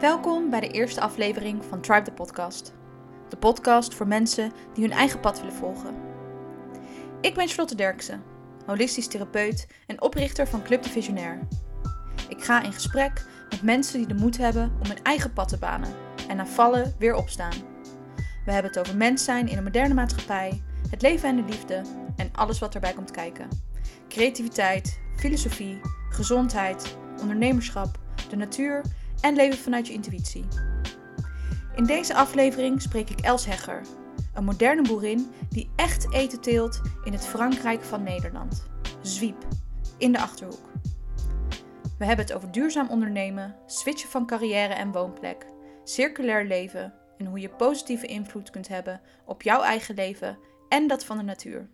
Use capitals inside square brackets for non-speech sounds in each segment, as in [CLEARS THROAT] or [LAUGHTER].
Welkom bij de eerste aflevering van Tribe the Podcast. De podcast voor mensen die hun eigen pad willen volgen. Ik ben Charlotte Derksen, holistisch therapeut en oprichter van Club de Visionair. Ik ga in gesprek met mensen die de moed hebben om hun eigen pad te banen en na vallen weer opstaan. We hebben het over mens zijn in een moderne maatschappij, het leven en de liefde en alles wat erbij komt kijken. Creativiteit, filosofie, gezondheid, ondernemerschap, de natuur en leven vanuit je intuïtie. In deze aflevering spreek ik Els Hegger, een moderne boerin die echt eten teelt in het Frankrijk van Nederland. Zwiep, in de achterhoek. We hebben het over duurzaam ondernemen, switchen van carrière en woonplek, circulair leven en hoe je positieve invloed kunt hebben op jouw eigen leven en dat van de natuur.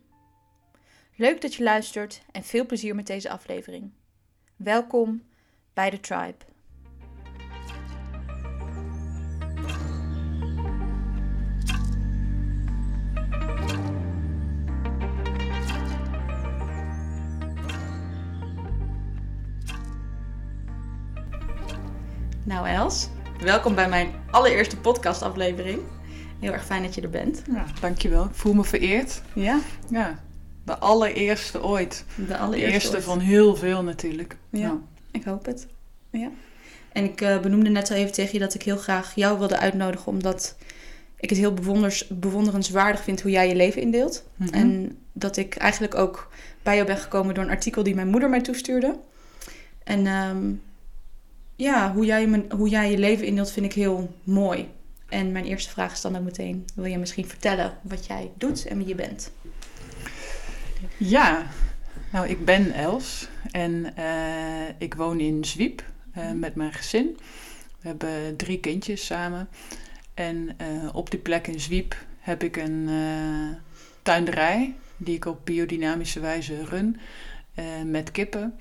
Leuk dat je luistert en veel plezier met deze aflevering. Welkom bij de Tribe. Nou Els, welkom bij mijn allereerste podcastaflevering. Heel erg fijn dat je er bent. Ja, dankjewel. Ik voel me vereerd. Ja? Ja, de allereerste ooit. De allereerste de eerste ooit. van heel veel natuurlijk. Ja, ik hoop het. Ja. En ik eh, benoemde net al even tegen je dat ik heel graag jou wilde uitnodigen, omdat ik het heel bewonders, bewonderenswaardig vind hoe jij je leven indeelt. Mhm. En dat ik eigenlijk ook bij jou ben gekomen door een artikel die mijn moeder mij toestuurde. En ehm, ja, hoe jij, hoe jij je leven indeelt vind ik heel mooi. En mijn eerste vraag is dan ook meteen, wil je misschien vertellen wat jij doet en wie je bent? Ja, nou ik ben Els en eh, ik woon in Zwiep eh, met mijn gezin. We hebben drie kindjes samen. En eh, op die plek in Zwiep heb ik een tuinderij die ik op biodynamische wijze run met kippen.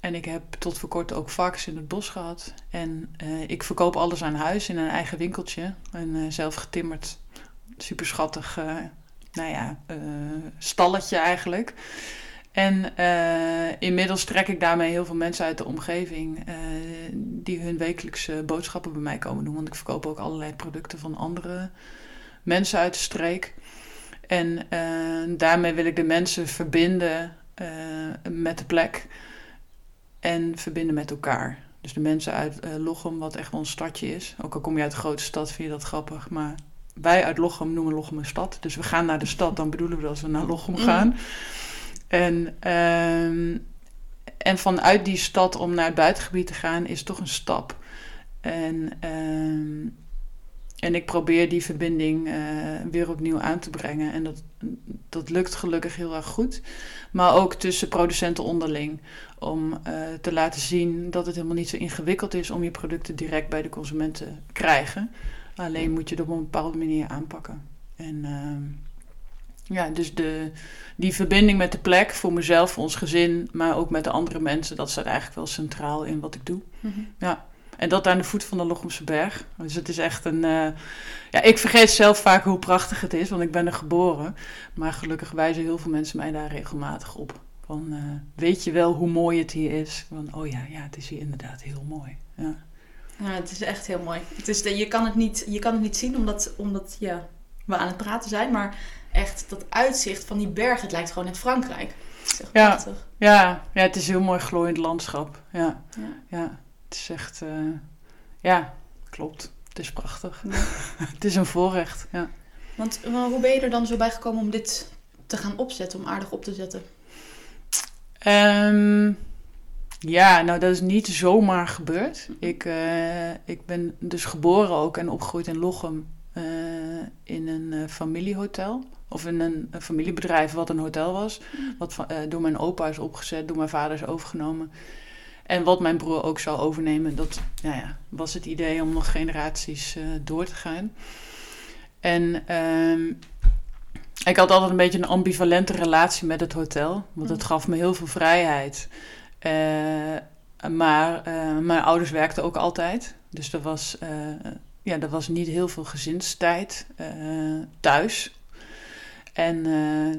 En ik heb tot voor kort ook varkens in het bos gehad. En ik verkoop alles aan huis in een eigen winkeltje. Een eh, zelf getimmerd, super schattig, nou ja, eh, stalletje eigenlijk. En eh, inmiddels trek ik daarmee heel veel mensen uit de omgeving eh, die hun wekelijkse boodschappen bij mij komen doen. Want ik verkoop ook allerlei producten van andere mensen uit de streek. En daarmee wil ik de mensen verbinden met de plek en verbinden met elkaar. Dus de mensen uit Lochem, wat echt wel een stadje is. Ook al kom je uit een grote stad, vind je dat grappig. Maar wij uit Lochem noemen Lochem een stad. Dus we gaan naar de stad, dan bedoelen we dat we naar Lochem gaan. En, ehm, en vanuit die stad om naar het buitengebied te gaan is toch een stap. En, ehm, en ik probeer die verbinding eh, weer opnieuw aan te brengen. En dat, dat lukt gelukkig heel erg goed. Maar ook tussen producenten onderling. Om eh, te laten zien dat het helemaal niet zo ingewikkeld is om je producten direct bij de consument te krijgen. Alleen moet je het op een bepaalde manier aanpakken. En ehm, ja, dus de, die verbinding met de plek voor mezelf, voor ons gezin, maar ook met de andere mensen, dat staat eigenlijk wel centraal in wat ik doe. Ja. En dat aan de voet van de Lochemse Berg. Dus het is echt een. eh, ja, ik vergeet zelf vaak hoe prachtig het is, want ik ben er geboren. Maar gelukkig wijzen heel veel mensen mij daar regelmatig op. Van, eh, weet je wel hoe mooi het hier is? Van, oh ja, ja, het is hier inderdaad heel mooi. Ja. Ja, het is echt heel mooi. Het is de, je, kan het niet, je kan het niet zien omdat, omdat ja, we aan het praten zijn, maar echt dat uitzicht van die berg, het lijkt gewoon net Frankrijk. Het is echt Ja. prachtig. Ja, ja, het is een heel mooi glooiend landschap. Ja, Ja. ja het is echt. eh, ja, klopt. Het is prachtig. Ja. [LAUGHS] het is een voorrecht. Ja. Want hoe ben je er dan zo bij gekomen om dit te gaan opzetten, om aardig op te zetten? Ehm, ja, nou dat is niet zomaar gebeurd. Ik, eh, ik ben dus geboren ook en opgegroeid in Lochem eh, in een eh, familiehotel. Of in een, een familiebedrijf wat een hotel was. Wat van- eh, door mijn opa is opgezet, door mijn vader is overgenomen. En wat mijn broer ook zou overnemen. Dat nou ja, was het idee om nog generaties door te gaan. En ehm, ik had altijd een beetje een ambivalente relatie met het hotel. Want het Mm. gaf me heel veel vrijheid. Eh, maar eh, mijn ouders werkten ook altijd. Dus er was, eh, ja, er was niet heel veel gezinstijd thuis. En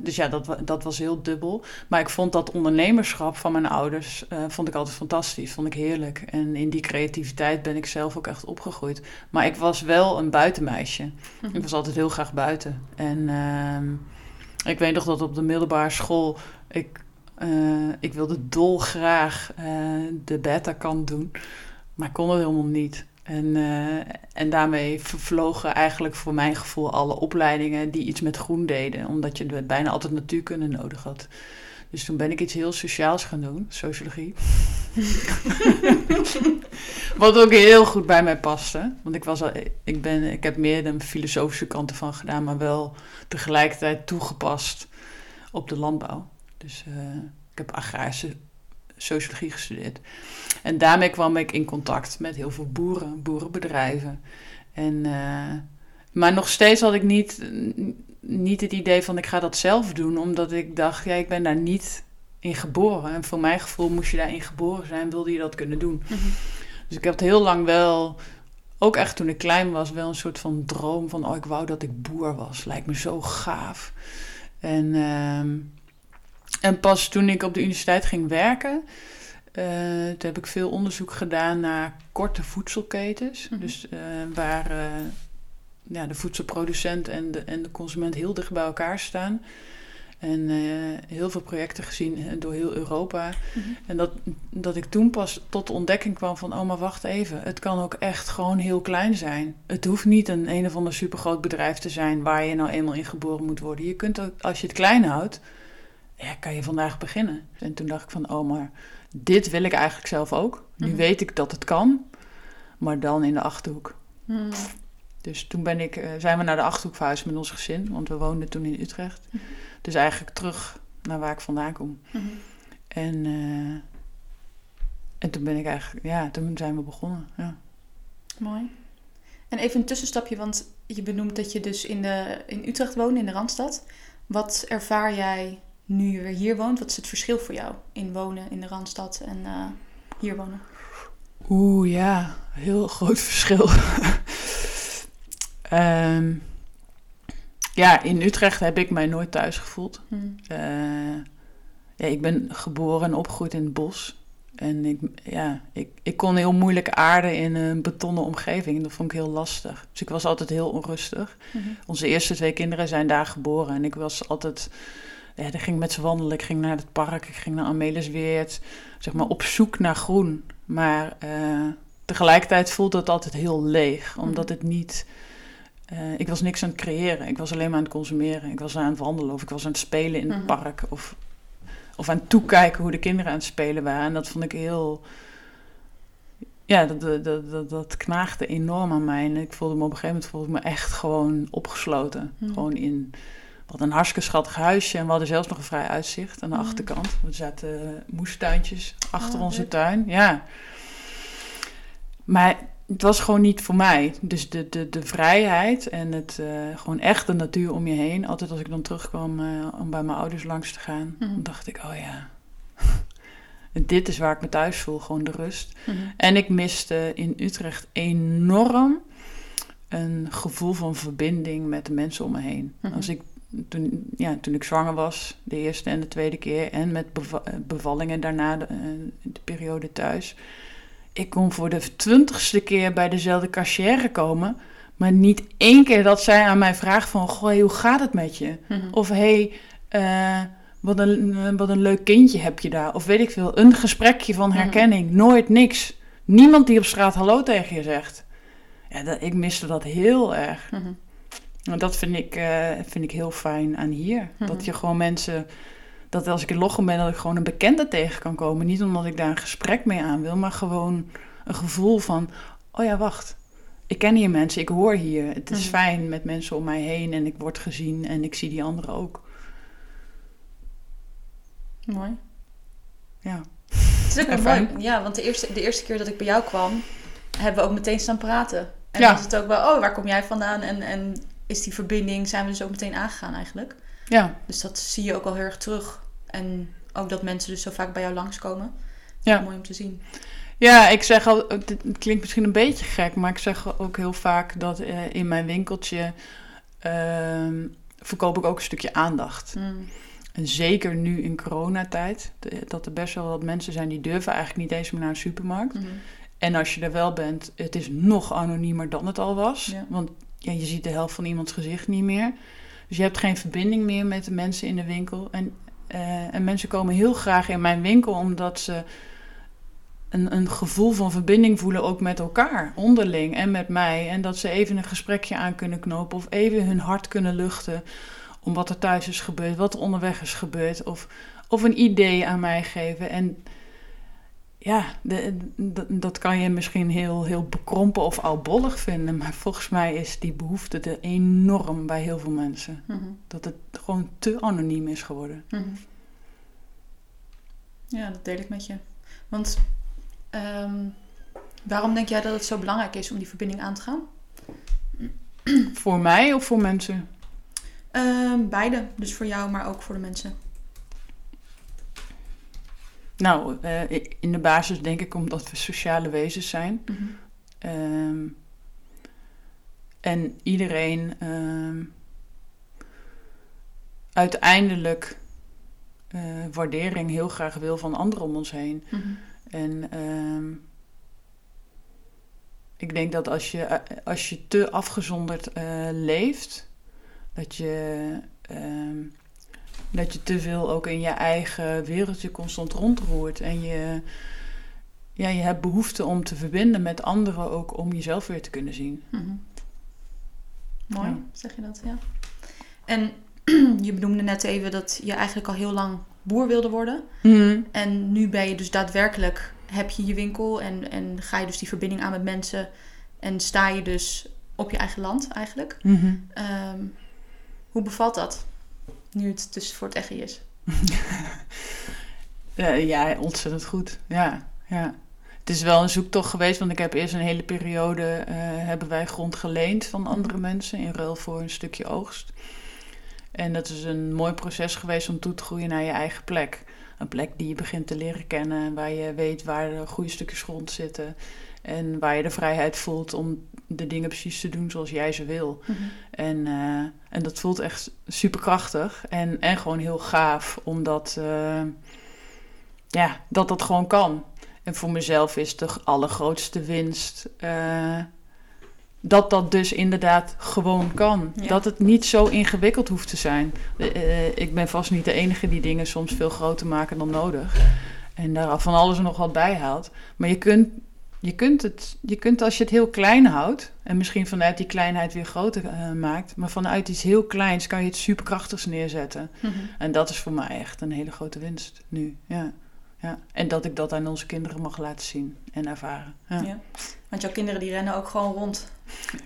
dus ja, dat, dat was heel dubbel. Maar ik vond dat ondernemerschap van mijn ouders vond ik altijd fantastisch. Vond ik heerlijk. En in die creativiteit ben ik zelf ook echt opgegroeid. Maar ik was wel een buitenmeisje. Mhm. Ik was altijd heel graag buiten. En ehm, ik weet nog dat op de middelbare school ik, eh, ik wilde dolgraag eh de beta-kant doen. Maar kon het helemaal niet. En, eh, en daarmee vervlogen eigenlijk voor mijn gevoel alle opleidingen die iets met groen deden. Omdat je bijna altijd natuurkunde nodig had. Dus toen ben ik iets heel sociaals gaan doen, sociologie. [LAUGHS] Wat ook heel goed bij mij paste. Want ik, was al, ik, ben, ik heb meer de filosofische kanten van gedaan, maar wel tegelijkertijd toegepast op de landbouw. Dus eh, ik heb agrarische sociologie gestudeerd. En daarmee kwam ik in contact met heel veel boeren, boerenbedrijven. En, eh, maar nog steeds had ik niet, niet het idee van ik ga dat zelf doen, omdat ik dacht, ja, ik ben daar niet in geboren. En voor mijn gevoel moest je daarin geboren zijn, wilde je dat kunnen doen. Mhm. Dus ik heb het heel lang wel, ook echt toen ik klein was, wel een soort van droom van, oh, ik wou dat ik boer was. Lijkt me zo gaaf. En, ehm, en pas toen ik op de universiteit ging werken, eh, toen heb ik veel onderzoek gedaan naar korte voedselketens. Mhm. Dus eh, waar eh, ja, de voedselproducent en de, en de consument heel dicht bij elkaar staan. En heel veel projecten gezien door heel Europa. Mhm. En dat, dat ik toen pas tot de ontdekking kwam van... oh, maar wacht even, het kan ook echt gewoon heel klein zijn. Het hoeft niet een een of ander supergroot bedrijf te zijn... waar je nou eenmaal in geboren moet worden. Je kunt ook, als je het klein houdt, ja, kan je vandaag beginnen. En toen dacht ik van, oh, maar dit wil ik eigenlijk zelf ook. Nu Mhm. weet ik dat het kan, maar dan in de Achterhoek. Mhm. Dus toen ben ik, eh, zijn we naar de Achterhoek verhuisd met ons gezin... want we woonden toen in Utrecht. Mhm. Dus eigenlijk terug naar waar ik vandaan kom. Mhm. En, eh, en toen ben ik eigenlijk, ja, toen zijn we begonnen. Ja. Mooi. En even een tussenstapje, want je benoemt dat je dus in, de, in Utrecht woont, in de Randstad. Wat ervaar jij nu je weer hier woont? Wat is het verschil voor jou in wonen in de Randstad en eh, hier wonen? Oeh, ja, heel groot [LAUGHS] verschil. Ehm, ja, in Utrecht heb ik mij nooit thuis gevoeld. Mhm. Eh, ja, ik ben geboren en opgegroeid in het bos. En ik, ja, ik, ik kon heel moeilijk aarden in een betonnen omgeving. En dat vond ik heel lastig. Dus ik was altijd heel onrustig. Mhm. Onze eerste twee kinderen zijn daar geboren. En ik was altijd... Ja, ik ging met ze wandelen. Ik ging naar het park. Ik ging naar Amelisweert. Zeg maar op zoek naar groen. Maar eh, tegelijkertijd voelde het altijd heel leeg. Omdat het niet... eh, ik was niks aan het creëren. Ik was alleen maar aan het consumeren. Ik was aan het wandelen. Of ik was aan het spelen in het Mhm. park. Of, of aan het toekijken hoe de kinderen aan het spelen waren. En dat vond ik heel... Ja, dat, dat, dat, dat, knaagde enorm aan mij. En ik voelde me op een gegeven moment voelde ik me echt gewoon opgesloten. Mhm. Gewoon in wat een hartstikke schattig huisje. En we hadden zelfs nog een vrij uitzicht aan de Mhm. achterkant. Er zaten moestuintjes achter Oh, onze leuk. tuin. Ja. Maar het was gewoon niet voor mij. Dus de, de, de vrijheid en het eh, gewoon echt de natuur om je heen. Altijd als ik dan terugkwam eh, om bij mijn ouders langs te gaan, Mhm. dan dacht ik, oh ja. [LAUGHS] Dit is waar ik me thuis voel, gewoon de rust. Mhm. En ik miste in Utrecht enorm een gevoel van verbinding met de mensen om me heen. Mhm. Als ik, toen, ja, toen ik zwanger was, de eerste en de tweede keer, en met beva- eh, bevallingen daarna, de, eh, de periode thuis. Ik kon voor de twintigste keer bij dezelfde cashier komen, maar niet één keer dat zij aan mij vraagt van, goh, hoe gaat het met je? Mhm. Of hey, eh, wat, een, wat een leuk kindje heb je daar. Of weet ik veel, een gesprekje van Mhm. herkenning. Nooit niks. Niemand die op straat hallo tegen je zegt. Ja, dat, ik miste dat heel erg. Mhm. En dat vind ik, eh, vind ik heel fijn aan hier. Mhm. Dat je gewoon mensen... Dat als ik in Lochem ben, dat ik gewoon een bekende tegen kan komen. Niet omdat ik daar een gesprek mee aan wil, maar gewoon een gevoel van... Oh ja, wacht. Ik ken hier mensen, ik hoor hier. Het is Mhm. fijn met mensen om mij heen en ik word gezien en ik zie die anderen ook. Mooi. Ja. Het is ook wel fijn. mooi. Ja, want de eerste, de eerste keer dat ik bij jou kwam, hebben we ook meteen staan praten. En Ja. was het ook wel, oh, waar kom jij vandaan? En, en is die verbinding, zijn we dus ook meteen aangegaan eigenlijk. Ja, Dus dat zie je ook al heel erg terug. En ook dat mensen dus zo vaak bij jou langskomen. Ja. Mooi om te zien. Ja, ik zeg al, het klinkt misschien een beetje gek, maar ik zeg ook heel vaak dat eh, in mijn winkeltje ehm, verkoop ik ook een stukje aandacht. Mm. En zeker nu in coronatijd, dat er best wel wat mensen zijn die durven eigenlijk niet eens meer naar een supermarkt. Mhm. En als je er wel bent, het is nog anoniemer dan het al was. Ja. Want ja, je ziet de helft van iemands gezicht niet meer. Dus je hebt geen verbinding meer met de mensen in de winkel. En, eh, en mensen komen heel graag in mijn winkel omdat ze een, een gevoel van verbinding voelen, ook met elkaar, onderling en met mij. En dat ze even een gesprekje aan kunnen knopen of even hun hart kunnen luchten om wat er thuis is gebeurd, wat er onderweg is gebeurd. Of, of een idee aan mij geven. En ja, de, de- dat kan je misschien heel, heel bekrompen of oudbollig vinden. Maar volgens mij is die behoefte er enorm bij heel veel mensen. Mhm. Dat het gewoon te anoniem is geworden. Mhm. Ja, dat deel ik met je. Want ehm, waarom denk jij dat het zo belangrijk is om die verbinding aan te gaan? Voor mij of voor mensen? Ehm, beide. Dus voor jou, maar ook voor de mensen. Nou, eh, in de basis denk ik omdat we sociale wezens zijn. Mhm. Ehm, en iedereen ehm, uiteindelijk eh, waardering heel graag wil van anderen om ons heen. Mhm. En ehm, ik denk dat als je, eh, als je te afgezonderd leeft, dat je, dat je te veel ook in je eigen wereldje constant rondroert. En je, ja, je hebt behoefte om te verbinden met anderen, ook om jezelf weer te kunnen zien. Mhm. Mooi, Ja. zeg je dat, ja. En [CLEARS THROAT] je benoemde net even dat je eigenlijk al heel lang boer wilde worden. En nu ben je dus daadwerkelijk, heb je je winkel en, en ga je dus die verbinding aan met mensen. En sta je dus op je eigen land eigenlijk. Mhm. Ehm, hoe bevalt dat? Nu het dus voor het echt is. [LAUGHS] Ja, ontzettend goed. Ja, ja. Het is wel een zoektocht geweest, want ik heb eerst een hele periode eh, hebben wij grond geleend van andere mensen in ruil voor een stukje oogst. En dat is een mooi proces geweest om toe te groeien naar je eigen plek. Een plek die je begint te leren kennen, waar je weet waar de goede stukjes grond zitten. En waar je de vrijheid voelt om de dingen precies te doen zoals jij ze wil. En, eh, en dat voelt echt super krachtig en, en gewoon heel gaaf, omdat eh, ja, dat dat gewoon kan. En voor mezelf is de allergrootste winst eh, dat dat dus inderdaad gewoon kan. Ja. Dat het niet zo ingewikkeld hoeft te zijn. Ik ben vast niet de enige die dingen soms veel groter maken dan nodig. En daar van alles en nog wat bij haalt. Maar je kunt, je kunt het, je kunt als je het heel klein houdt, en misschien vanuit die kleinheid weer groter eh, maakt, maar vanuit iets heel kleins kan je het superkrachtigs neerzetten. Mhm. En dat is voor mij echt een hele grote winst nu. Ja. Ja. En dat ik dat aan onze kinderen mag laten zien en ervaren. Ja. Ja. Want jouw kinderen die rennen ook gewoon rond.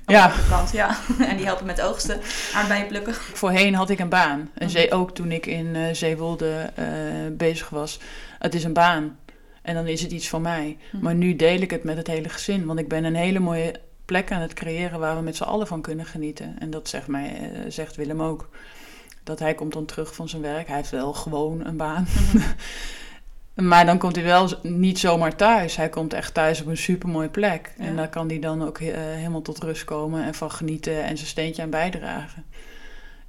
Ja. Op de plant, ja. [LAUGHS] En die helpen met oogsten, aardbeien plukken. Voorheen had ik een baan. En Mhm. zee, ook toen ik in eh Zeewolde eh, bezig was. Het is een baan. En dan is het iets van mij. Mhm. Maar nu deel ik het met het hele gezin. Want ik ben een hele mooie plek aan het creëren waar we met z'n allen van kunnen genieten. En dat zegt, mij, eh, zegt Willem ook. Dat hij komt dan terug van zijn werk. Hij heeft wel gewoon een baan. Mhm. [LAUGHS] Maar dan komt hij wel niet zomaar thuis. Hij komt echt thuis op een supermooie plek. Ja. En daar kan hij dan ook eh, helemaal tot rust komen en van genieten en zijn steentje aan bijdragen.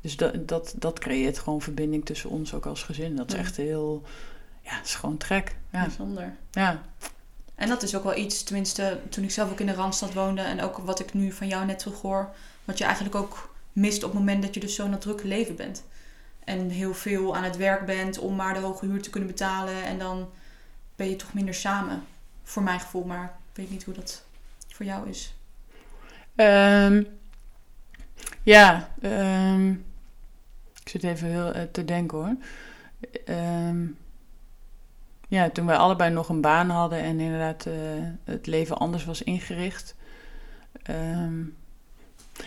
Dus dat, dat, dat creëert gewoon verbinding tussen ons ook als gezin. Dat is echt heel, ja, het is gewoon trek. Ja, Bijzonder. ja. En dat is ook wel iets, tenminste toen ik zelf ook in de Randstad woonde en ook wat ik nu van jou net terug hoor, wat je eigenlijk ook mist op het moment dat je dus zo in dat drukke leven bent. En heel veel aan het werk bent om maar de hoge huur te kunnen betalen en dan ben je toch minder samen. Voor mijn gevoel, maar ik weet niet hoe dat voor jou is. Ehm, ja, ehm, ik zit even heel eh, te denken hoor. Ehm, ja, toen wij allebei nog een baan hadden en inderdaad eh, het leven anders was ingericht. Ehm,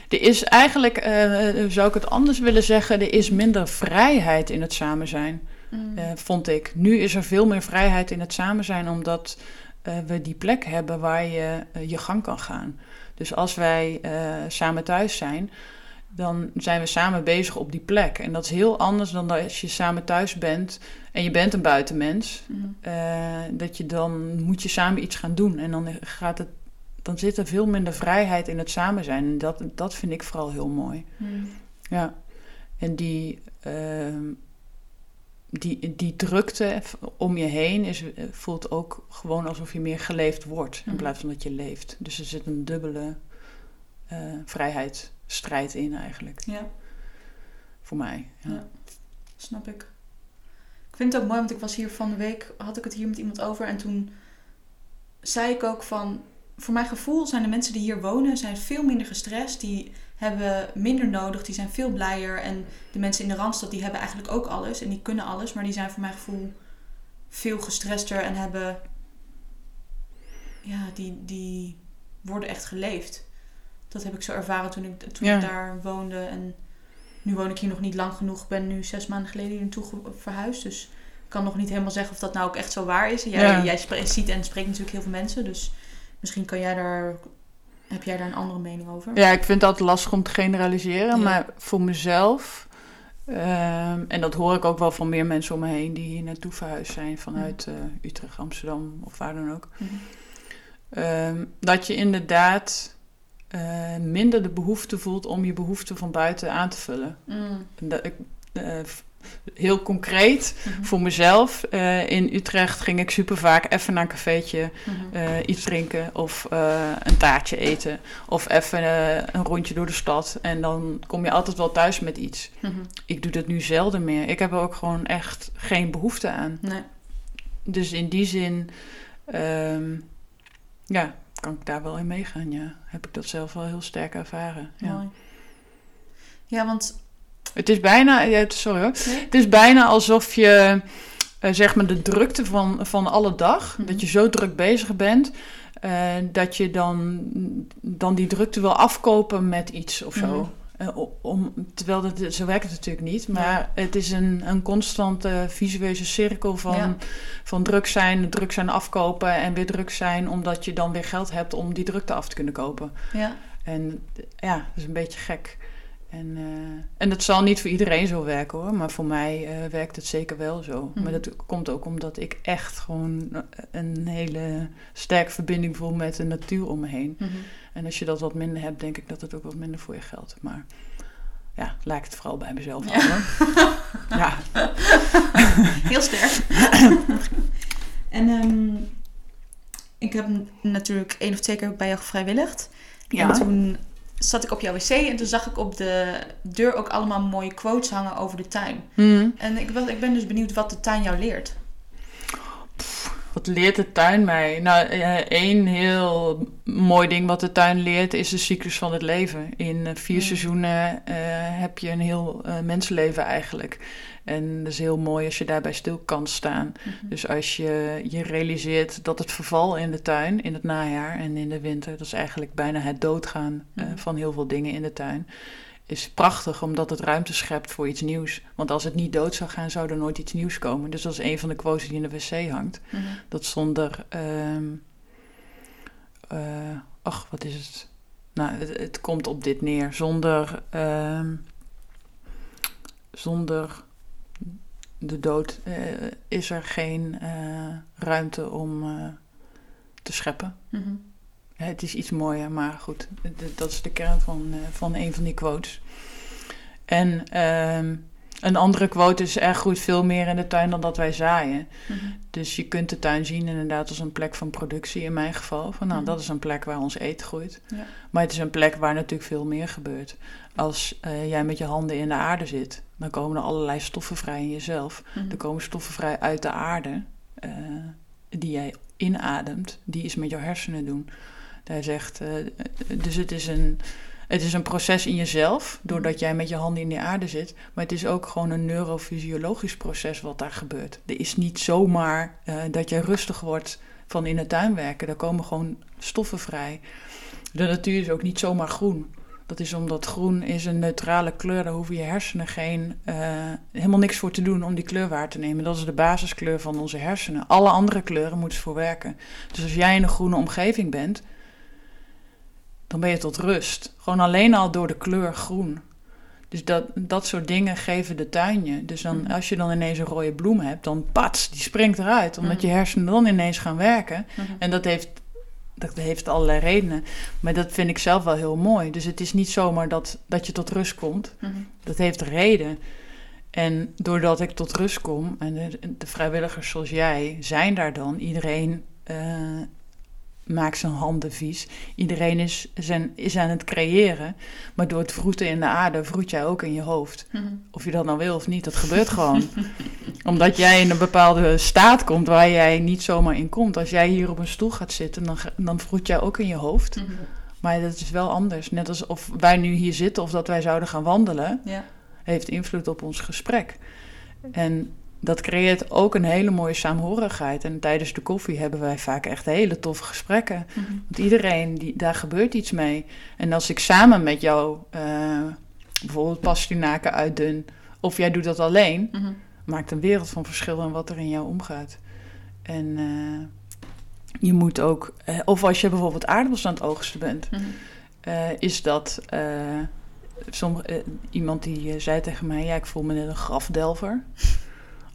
er is eigenlijk, eh, zou ik het anders willen zeggen, er is minder vrijheid in het samen zijn. Mm. eh, vond ik. Nu is er veel meer vrijheid in het samen zijn, omdat eh, we die plek hebben waar je eh, je gang kan gaan. Dus als wij eh, samen thuis zijn, dan zijn we samen bezig op die plek. En dat is heel anders dan als je samen thuis bent en je bent een buitenmens. Mm. eh, dat je dan moet je samen iets gaan doen. En dan gaat het. Dan zit er veel minder vrijheid in het samen zijn. En dat, dat vind ik vooral heel mooi. Mm. Ja. En die, ehm, die, die drukte om je heen is, voelt ook gewoon alsof je meer geleefd wordt in Mhm. plaats van dat je leeft. Dus er zit een dubbele eh vrijheidsstrijd in eigenlijk, Ja, voor mij. Ja. Ja. snap ik. Ik vind het ook mooi, want ik was hier van de week, had ik het hier met iemand over. En toen zei ik ook van, voor mijn gevoel zijn de mensen die hier wonen, zijn veel minder gestrest. Die hebben minder nodig, die zijn veel blijer. En de mensen in de Randstad, die hebben eigenlijk ook alles. En die kunnen alles, maar die zijn voor mijn gevoel veel gestrester en hebben... Ja, die, die worden echt geleefd. Dat heb ik zo ervaren toen ik, toen Ja. ik daar woonde. En nu woon ik hier nog niet lang genoeg. Ik ben nu zes maanden geleden hier naartoe verhuisd. Dus ik kan nog niet helemaal zeggen of dat nou ook echt zo waar is. Jij, Ja. jij ziet en spreekt natuurlijk heel veel mensen. Dus misschien kan jij daar, heb jij daar een andere mening over. Ja, ik vind het altijd lastig om te generaliseren, Ja. maar voor mezelf, ehm, en dat hoor ik ook wel van meer mensen om me heen die hier naartoe verhuisd zijn vanuit eh, Utrecht, Amsterdam of waar dan ook, ehm, dat je inderdaad eh, minder de behoefte voelt om je behoeften van buiten aan te vullen. Mm. Dat, ik, eh, heel concreet Mhm. voor mezelf, eh, in Utrecht ging ik super vaak even naar een cafeetje Mhm. iets drinken of een taartje eten. Of even een rondje door de stad. En dan kom je altijd wel thuis met iets. Mhm. Ik doe dat nu zelden meer. Ik heb er ook gewoon echt geen behoefte aan. Nee. Dus in die zin, ehm, ja, kan ik daar wel in meegaan. Ja, heb ik dat zelf wel heel sterk ervaren. Ja. Mooi. Ja, want... Het is bijna, ja, sorry hoor. Nee? Het is bijna alsof je, eh, zeg maar, de drukte van, van alle dag, Mhm. dat je zo druk bezig bent, eh, dat je dan, dan die drukte wil afkopen met iets of zo. Mhm. O- om, terwijl dat, zo werkt het natuurlijk niet, maar het is een, een constante visueuze cirkel van, Ja. van druk zijn, druk zijn afkopen en weer druk zijn, omdat je dan weer geld hebt om die drukte af te kunnen kopen. Ja. En ja, dat is een beetje gek. En, eh, en dat zal niet voor iedereen zo werken hoor, maar voor mij eh, werkt het zeker wel zo. Mhm. Maar dat komt ook omdat ik echt gewoon eh, een hele sterke verbinding voel met de natuur om me heen. Mhm. En als je dat wat minder hebt, denk ik dat het ook wat minder voor je geldt. Maar ja, lijkt het vooral bij mezelf Ja. Ja, [LAUGHS] Heel sterk. [LAUGHS] en ehm, ik heb natuurlijk één of twee keer bij jou gevrijwilligd. En ja. toen zat ik op jouw wc en toen zag ik op de deur ook allemaal mooie quotes hangen over de tuin. Hmm. En ik, was, ik ben dus benieuwd wat de tuin jou leert. Wat leert de tuin mij? Nou, eh, één heel mooi ding wat de tuin leert is de cyclus van het leven. In eh, vier seizoenen eh, heb je een heel eh, mensenleven eigenlijk. En dat is heel mooi als je daarbij stil kan staan. Dus als je je realiseert dat het verval in de tuin, in het najaar en in de winter, dat is eigenlijk bijna het doodgaan Mhm. van heel veel dingen in de tuin. Is prachtig omdat het ruimte schept voor iets nieuws. Want als het niet dood zou gaan, zou er nooit iets nieuws komen. Dus dat is een van de quotes die in de wc hangt. Mhm. Dat zonder. ehm eh, ach, wat is het? Nou, het, het komt op dit neer. Zonder. ehm, zonder de dood eh, is er geen eh, ruimte om eh, te scheppen. Ja, Het is iets mooier, maar goed, dat is de kern van, eh, van een van die quotes. En ehm, een andere quote is: er groeit veel meer in de tuin dan dat wij zaaien. Mhm. Dus je kunt de tuin zien inderdaad als een plek van productie in mijn geval. Van nou, Mhm. dat is een plek waar ons eten groeit. Ja. Maar het is een plek waar natuurlijk veel meer gebeurt. Als eh, jij met je handen in de aarde zit, dan komen er allerlei stoffen vrij in jezelf. Mhm. Er komen stoffen vrij uit de aarde eh, die jij inademt. Die iets met jouw hersenen doen. Hij zegt, eh, dus het is, een, het is een proces in jezelf, doordat jij met je handen in de aarde zit. Maar het is ook gewoon een neurofysiologisch proces wat daar gebeurt. Er is niet zomaar eh, dat je rustig wordt van in de tuin werken. Daar komen gewoon stoffen vrij. De natuur is ook niet zomaar groen. Dat is omdat groen is een neutrale kleur. Daar hoeven je hersenen geen, eh, helemaal niks voor te doen om die kleur waar te nemen. Dat is de basiskleur van onze hersenen. Alle andere kleuren moeten ze voor werken. Dus als jij in een groene omgeving bent, dan ben je tot rust. Gewoon alleen al door de kleur groen. Dus dat, dat soort dingen geven de tuin je. Dus dan, Mhm. als je dan ineens een rode bloem hebt, dan pats, die springt eruit. Omdat Mhm. je hersenen dan ineens gaan werken. Mhm. En dat heeft dat heeft allerlei redenen. Maar dat vind ik zelf wel heel mooi. Dus het is niet zomaar dat, dat je tot rust komt. Mhm. Dat heeft reden. En doordat ik tot rust kom, en de, de vrijwilligers zoals jij zijn daar dan, iedereen eh, maakt zijn handen vies. Iedereen is, zijn, is aan het creëren. Maar door het vroeten in de aarde vroet jij ook in je hoofd. Mhm. Of je dat nou wil of niet, dat gebeurt gewoon. [LAUGHS] Omdat jij in een bepaalde staat komt waar jij niet zomaar in komt. Als jij hier op een stoel gaat zitten, dan, dan vroet jij ook in je hoofd. Mhm. Maar dat is wel anders. Net als of wij nu hier zitten of dat wij zouden gaan wandelen, Ja. heeft invloed op ons gesprek. En dat creëert ook een hele mooie saamhorigheid. En tijdens de koffie hebben wij vaak echt hele toffe gesprekken. Mhm. Want iedereen, die, daar gebeurt iets mee. En als ik samen met jou eh, bijvoorbeeld pastinaken uitdun, of jij doet dat alleen, Mhm. maakt een wereld van verschil in wat er in jou omgaat. En eh, je moet ook, eh, of als je bijvoorbeeld aardappels aan het oogsten bent, Mhm. is dat sommige, iemand die zei tegen mij: Ja, ik voel me net een grafdelver.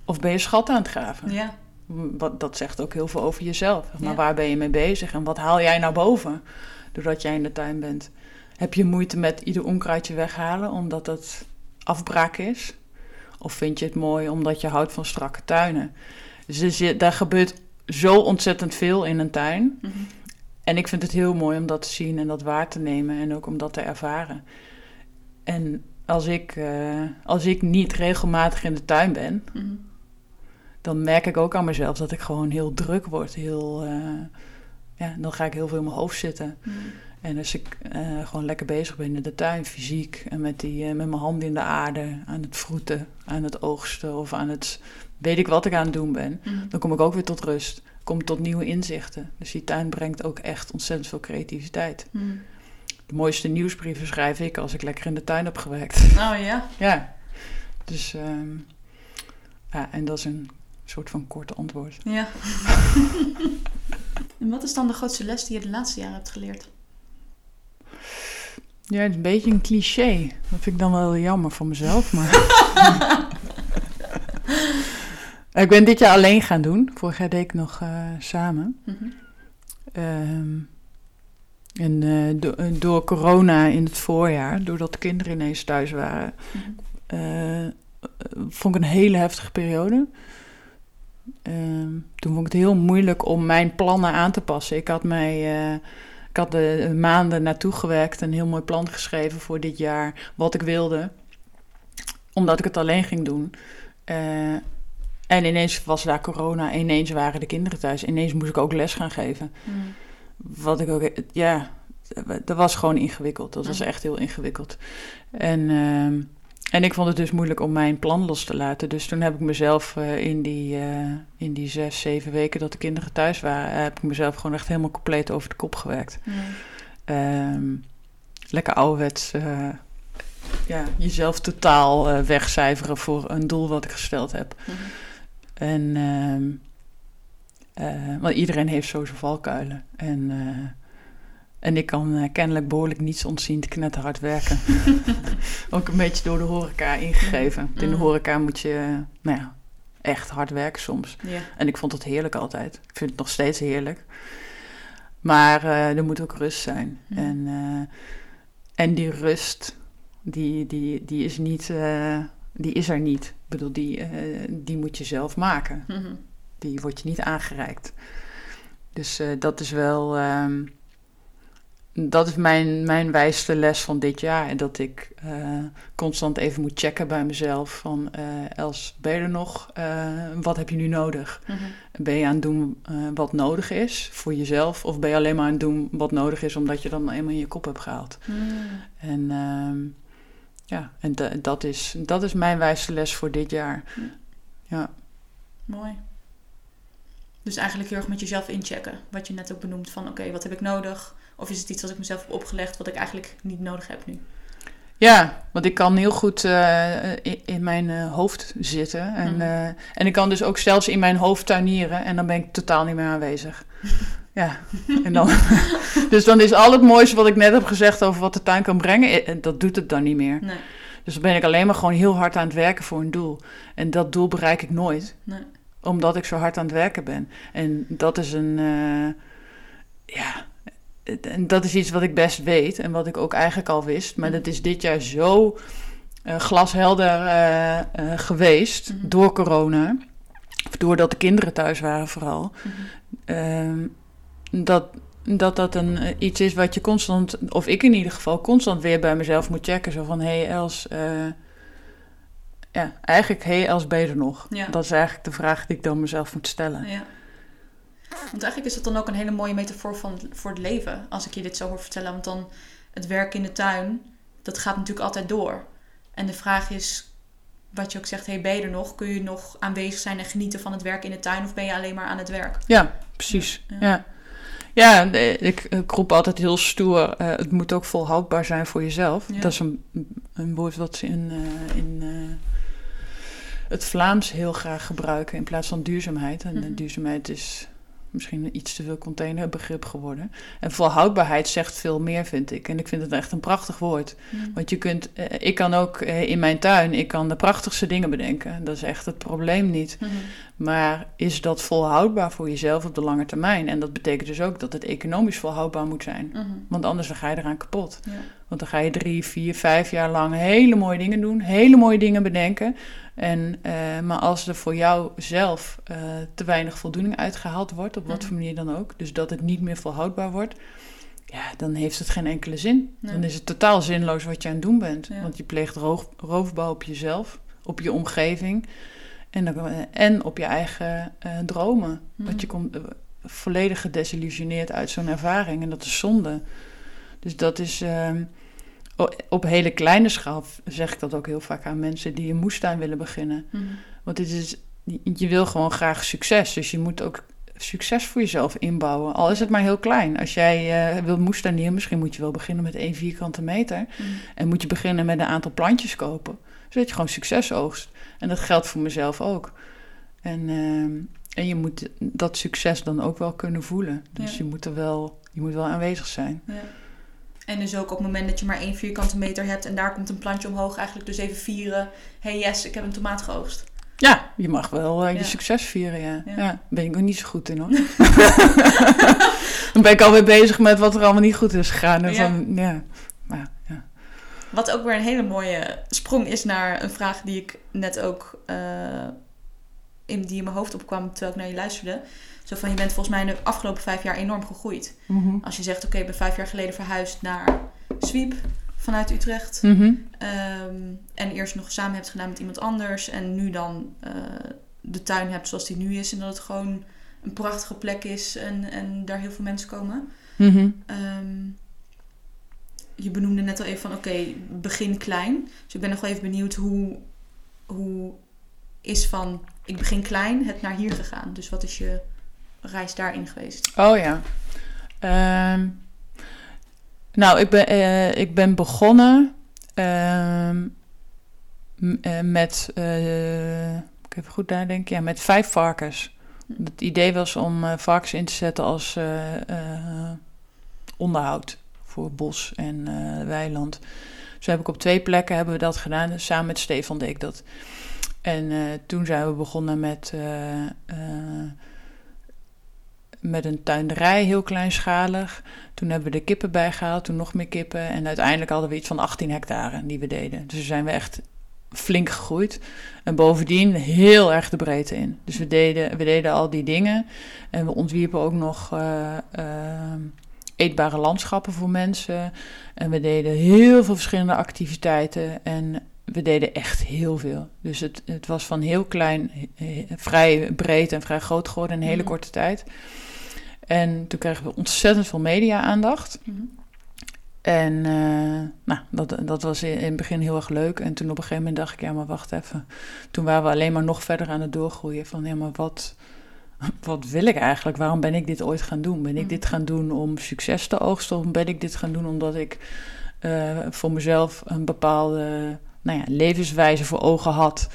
Of ben je schat aan het graven? Ja. Wat, dat zegt ook heel veel over jezelf. Maar Ja. waar ben je mee bezig en wat haal jij naar boven doordat jij in de tuin bent? Heb je moeite met ieder onkruidje weghalen omdat het afbraak is? Of vind je het mooi omdat je houdt van strakke tuinen? Dus er daar gebeurt zo ontzettend veel in een tuin. Mhm. En ik vind het heel mooi om dat te zien en dat waar te nemen en ook om dat te ervaren. En als ik, eh, als ik niet regelmatig in de tuin ben, Mhm. Dan merk ik ook aan mezelf dat ik gewoon heel druk word. Heel, eh, ja, dan ga ik heel veel in mijn hoofd zitten. Mhm. En als ik eh, gewoon lekker bezig ben in de tuin, fysiek, en met, die, eh, met mijn handen in de aarde, aan het vroeten, aan het oogsten of aan het weet ik wat ik aan het doen ben, Mhm. dan kom ik ook weer tot rust. Kom tot nieuwe inzichten. Dus die tuin brengt ook echt ontzettend veel creativiteit. Mhm. De mooiste nieuwsbrieven schrijf ik als ik lekker in de tuin heb gewerkt. Oh ja. ja. Dus ehm, ja, en dat is een soort van kort antwoord. Ja. [LAUGHS] en wat is dan de grootste les die je de laatste jaren hebt geleerd? Ja, het is een beetje een cliché. Dat vind ik dan wel jammer van mezelf, maar... [LAUGHS] ik ben dit jaar alleen gaan doen. Vorig jaar deed ik nog eh, samen. Mhm. Ehm, en eh, do- eh, door corona in het voorjaar, doordat de kinderen ineens thuis waren, Mhm. vond ik een hele heftige periode. Ehm, toen vond ik het heel moeilijk om mijn plannen aan te passen. Ik had, mij, eh, ik had de maanden naartoe gewerkt, een heel mooi plan geschreven voor dit jaar, wat ik wilde, omdat ik het alleen ging doen. Eh, en ineens was daar corona, ineens waren de kinderen thuis, ineens moest ik ook les gaan geven. Mhm. Wat ik ook, ja, dat was gewoon ingewikkeld. Dat was echt heel ingewikkeld. En, ehm, en ik vond het dus moeilijk om mijn plan los te laten. Dus toen heb ik mezelf eh, in, die, eh, in die zes, zeven weken dat de kinderen thuis waren, heb ik mezelf gewoon echt helemaal compleet over de kop gewerkt. Ehm, lekker ouderwets. eh, ja, jezelf totaal eh, wegcijferen voor een doel wat ik gesteld heb. Mhm. En, ehm, eh, want iedereen heeft zo zijn valkuilen. En, eh, en ik kan eh, kennelijk behoorlijk niets ontzien te knetterhard werken. [LAUGHS] Ook een beetje door de horeca ingegeven. In de Mm. horeca moet je, eh, nou ja, echt hard werken soms. En ik vond het heerlijk altijd. Ik vind het nog steeds heerlijk. Maar eh, er moet ook rust zijn. Mm. En, en die rust, die, die, die, is niet, die is er niet. Ik bedoel, die, die moet je zelf maken. Mhm. Die wordt je niet aangereikt. Dus dat is wel. ehm, dat is mijn, mijn wijste les van dit jaar. En dat ik eh, constant even moet checken bij mezelf. Van eh, Els, ben je er nog? Eh, wat heb je nu nodig? Mhm. Ben je aan het doen wat nodig is voor jezelf? Of ben je alleen maar aan het doen wat nodig is omdat je dan eenmaal in je kop hebt gehaald? Mhm. En ehm, ja, en da- dat, is, dat is mijn wijste les voor dit jaar. Ja. Mooi. Dus eigenlijk heel erg met jezelf inchecken. Wat je net ook benoemt van oké, wat heb ik nodig? Of is het iets wat ik mezelf heb opgelegd wat ik eigenlijk niet nodig heb nu? Ja, want ik kan heel goed eh, in, in mijn eh, hoofd zitten. En, Mhm. eh, en ik kan dus ook zelfs in mijn hoofd tuinieren. En dan ben ik totaal niet meer aanwezig. [LAUGHS] ja, en dan, [LAUGHS] dus dan is al het mooiste wat ik net heb gezegd over wat de tuin kan brengen, dat doet het dan niet meer. Nee, Dus dan ben ik alleen maar gewoon heel hard aan het werken voor een doel. En dat doel bereik ik nooit, nee. omdat ik zo hard aan het werken ben. En dat is een, ja, en dat is iets wat ik best weet en wat ik ook eigenlijk al wist. Maar dat is dit jaar zo uh, glashelder uh, uh, geweest Mhm. door corona. Of doordat de kinderen thuis waren vooral. Ehm, dat, dat dat een, eh, iets is wat je constant, of ik in ieder geval, constant weer bij mezelf moet checken. Zo van, hé hey Els, eh, ja, eigenlijk, hé hey Els, ben je er nog? Ja. Dat is eigenlijk de vraag die ik dan mezelf moet stellen. Ja. Want eigenlijk is dat dan ook een hele mooie metafoor van, voor het leven. Als ik je dit zo hoor vertellen. Want dan het werk in de tuin, dat gaat natuurlijk altijd door. En de vraag is, wat je ook zegt, hey, ben je er nog? Kun je nog aanwezig zijn en genieten van het werk in de tuin? Of ben je alleen maar aan het werk? Ja, precies. Ja. Ja, ik, ik roep altijd heel stoer, eh, het moet ook volhoudbaar zijn voor jezelf. Ja. Dat is een, een woord wat ze in, eh, in eh, het Vlaams heel graag gebruiken in plaats van duurzaamheid. En Mhm. duurzaamheid is misschien een iets te veel containerbegrip geworden. En volhoudbaarheid zegt veel meer, vind ik. En ik vind het echt een prachtig woord. Want je kunt, eh, ik kan ook eh, in mijn tuin, ik kan de prachtigste dingen bedenken. Dat is echt het probleem niet. Mhm. Maar is dat volhoudbaar voor jezelf op de lange termijn? En dat betekent dus ook dat het economisch volhoudbaar moet zijn. Mhm. Want anders dan ga je eraan kapot. Ja. Want dan ga je drie, vier, vijf jaar lang hele mooie dingen doen, hele mooie dingen bedenken. En, eh, maar als er voor jou zelf eh, te weinig voldoening uitgehaald wordt, op wat Mhm. voor manier dan ook, dus dat het niet meer volhoudbaar wordt, ja, dan heeft het geen enkele zin. Nee. Dan is het totaal zinloos wat je aan het doen bent. Ja. Want je pleegt roof, roofbouw op jezelf, op je omgeving en, dan- en op je eigen eh, dromen. Mhm. Want je komt eh, volledig gedesillusioneerd uit zo'n ervaring en dat is zonde. Dus dat is o- op hele kleine schaal zeg ik dat ook heel vaak aan mensen die een moestuin willen beginnen. Mhm. Want dit is, je wil gewoon graag succes, dus je moet ook succes voor jezelf inbouwen. Al is het maar heel klein. Als jij eh, wil moestuinieren, misschien moet je wel beginnen met één vierkante meter. Mhm. En moet je beginnen met een aantal plantjes kopen. Zodat je gewoon succes oogst. En dat geldt voor mezelf ook. En, ehm, en je moet dat succes dan ook wel kunnen voelen. Dus Ja. je, moet er wel, je moet wel aanwezig zijn. Ja. En dus ook op het moment dat je maar één vierkante meter hebt en daar komt een plantje omhoog, eigenlijk dus even vieren. hey yes, ik heb een tomaat geoogst. Ja, je mag wel eh, je Ja. succes vieren, ja. Ja. ja. ben ik ook niet zo goed in, hoor. [LAUGHS] dan ben ik alweer bezig met wat er allemaal niet goed is gegaan. En Ja. van, ja. Wat ook weer een hele mooie sprong is naar een vraag die ik net ook eh, in, die in mijn hoofd opkwam terwijl ik naar je luisterde. Zo van, je bent volgens mij de afgelopen vijf jaar enorm gegroeid. Mhm. Als je zegt, oké, ik ben vijf jaar geleden verhuisd naar Zwiep vanuit Utrecht. Mhm. Ehm, en eerst nog samen hebt gedaan met iemand anders. En nu dan eh, de tuin hebt zoals die nu is. En dat het gewoon een prachtige plek is en, en daar heel veel mensen komen. Mhm. Ehm, je benoemde net al even van oké, begin klein. Dus ik ben nog wel even benieuwd hoe, hoe is van ik begin klein het naar hier gegaan. Dus wat is je reis daarin geweest? Oh ja. Ehm, nou, ik ben, eh, ik ben begonnen ehm, eh, met, eh, ik even goed nadenken, ja, met vijf varkens. Het idee was om varkens in te zetten als onderhoud voor bos en eh, weiland. Dus heb ik op twee plekken hebben we dat gedaan. Samen met Stefan deed ik dat. En eh, toen zijn we begonnen met, eh, met een tuinderij, heel kleinschalig. Toen hebben we de kippen bijgehaald, toen nog meer kippen. En uiteindelijk hadden we iets van 18 hectare die we deden. Dus zijn we echt flink gegroeid. En bovendien heel erg de breedte in. Dus we deden, we deden al die dingen. En we ontwierpen ook nog eetbare landschappen voor mensen. En we deden heel veel verschillende activiteiten. En we deden echt heel veel. Dus het, het was van heel klein, vrij breed en vrij groot geworden in een hele Mhm. korte tijd. En toen kregen we ontzettend veel media-aandacht. En eh, nou, dat, dat was in, in het begin heel erg leuk. En toen op een gegeven moment dacht ik, ja, maar wacht even. Toen waren we alleen maar nog verder aan het doorgroeien. Van, ja, maar wat, wat wil ik eigenlijk? Waarom ben ik dit ooit gaan doen? Ben ik Mhm. dit gaan doen om succes te oogsten? Of ben ik dit gaan doen omdat ik eh, voor mezelf een bepaalde nou ja, levenswijze voor ogen had...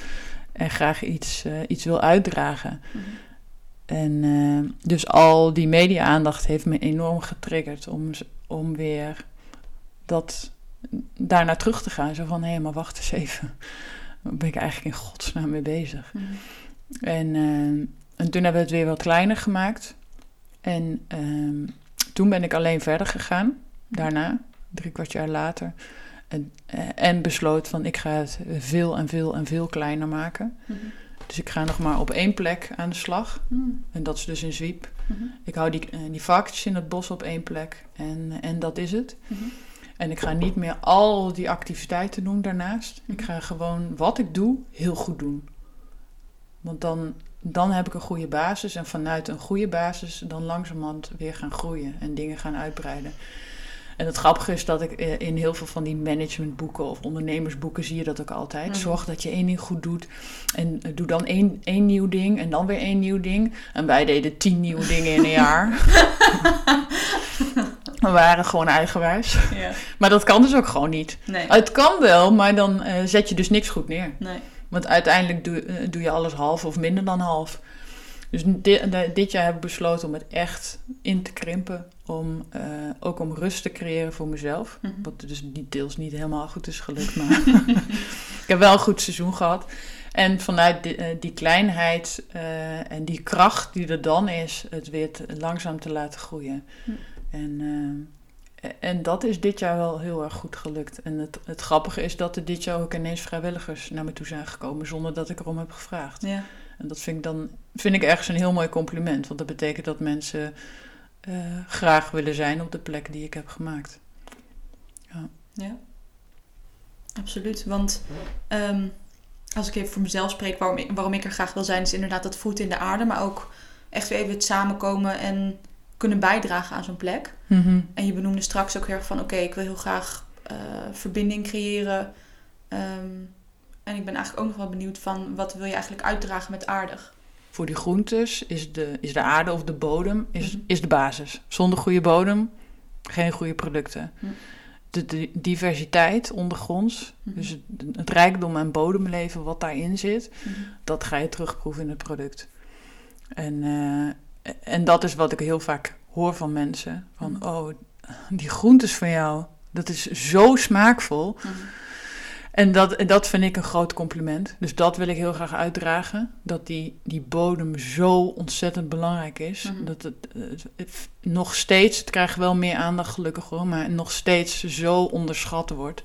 en graag iets, eh, iets wil uitdragen? Mhm. En eh, dus al die media-aandacht heeft me enorm getriggerd om, om weer dat daarna terug te gaan. Zo van, hé, maar wacht eens even. [LAUGHS] Waar ben ik eigenlijk in godsnaam mee bezig? Mhm. En, en toen hebben we het weer wat kleiner gemaakt. En ehm, toen ben ik alleen verder gegaan, daarna, drie kwart jaar later. En, eh, en besloot van ik ga het veel en veel en veel kleiner maken. Mhm. Dus ik ga nog maar op één plek aan de slag. Mm. En dat is dus in Zwiep. Mhm. Ik hou die, eh, die varkens in het bos op één plek. En, en dat is het. Mhm. En ik ga niet meer al die activiteiten doen daarnaast. Ik ga gewoon wat ik doe heel goed doen. Want dan, dan heb ik een goede basis. En vanuit een goede basis dan langzamerhand weer gaan groeien en dingen gaan uitbreiden. En het grappige is dat ik eh, in heel veel van die managementboeken of ondernemersboeken zie je dat ook altijd. Mhm. Zorg dat je één ding goed doet. En eh, doe dan één, één nieuw ding en dan weer één nieuw ding. En wij deden tien nieuwe dingen in een jaar. [LAUGHS] We waren gewoon eigenwijs. Ja. Maar dat kan dus ook gewoon niet. Nee. Het kan wel, maar dan eh, zet je dus niks goed neer. Nee. Want uiteindelijk doe, eh, doe je alles half of minder dan half. Dus dit, dit jaar heb ik besloten om het echt in te krimpen. Om, eh, ook om rust te creëren voor mezelf. Mhm. Wat dus niet, deels niet helemaal goed is gelukt. Maar [LAUGHS] ik heb wel een goed seizoen gehad. En vanuit die, eh, die kleinheid en die kracht die er dan is, het weer te- langzaam te laten groeien. En, eh, en dat is dit jaar wel heel erg goed gelukt. En het, het grappige is dat er dit jaar ook ineens vrijwilligers naar me toe zijn gekomen zonder dat ik erom heb gevraagd. Ja. En dat vind ik dan vind ik ergens een heel mooi compliment. Want dat betekent dat mensen eh, graag willen zijn op de plek die ik heb gemaakt. Ja, absoluut. Want ehm, als ik even voor mezelf spreek, waarom ik, waarom ik er graag wil zijn, is inderdaad dat voet in de aarde, maar ook echt weer even het samenkomen en kunnen bijdragen aan zo'n plek. En je benoemde straks ook heel erg van, oké, ik wil heel graag eh, verbinding creëren. Ehm, en ik ben eigenlijk ook nog wel benieuwd van, wat wil je eigenlijk uitdragen met aardig? Voor die groentes is de, is de aarde of de bodem is, Mhm. is de basis. Zonder goede bodem geen goede producten. Mhm. De, de diversiteit ondergronds, Mhm. dus het, het rijkdom en bodemleven wat daarin zit, Mhm. dat ga je terugproeven in het product. En, eh, en dat is wat ik heel vaak hoor van mensen. Van, Mhm. oh, die groentes van jou, dat is zo smaakvol. Mhm. En dat, en dat vind ik een groot compliment. Dus dat wil ik heel graag uitdragen. Dat die, die bodem zo ontzettend belangrijk is. Mhm. Dat het, het- het nog steeds, het krijgt wel meer aandacht gelukkig hoor, maar nog steeds zo onderschat wordt.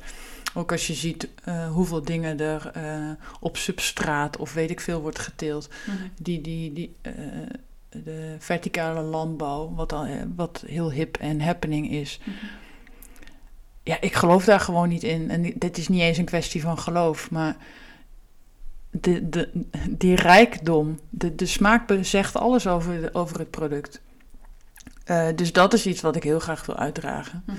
Ook als je ziet eh, hoeveel dingen er eh, op substraat of weet ik veel wordt geteeld. Die, die, die, eh, de verticale landbouw, wat, al, eh, wat heel hip en happening is. Mhm. Ja, ik geloof daar gewoon niet in. En dit is niet eens een kwestie van geloof, maar de, de, die rijkdom, de, de smaak zegt alles over, de- over het product. Eh, dus dat is iets wat ik heel graag wil uitdragen. Mhm.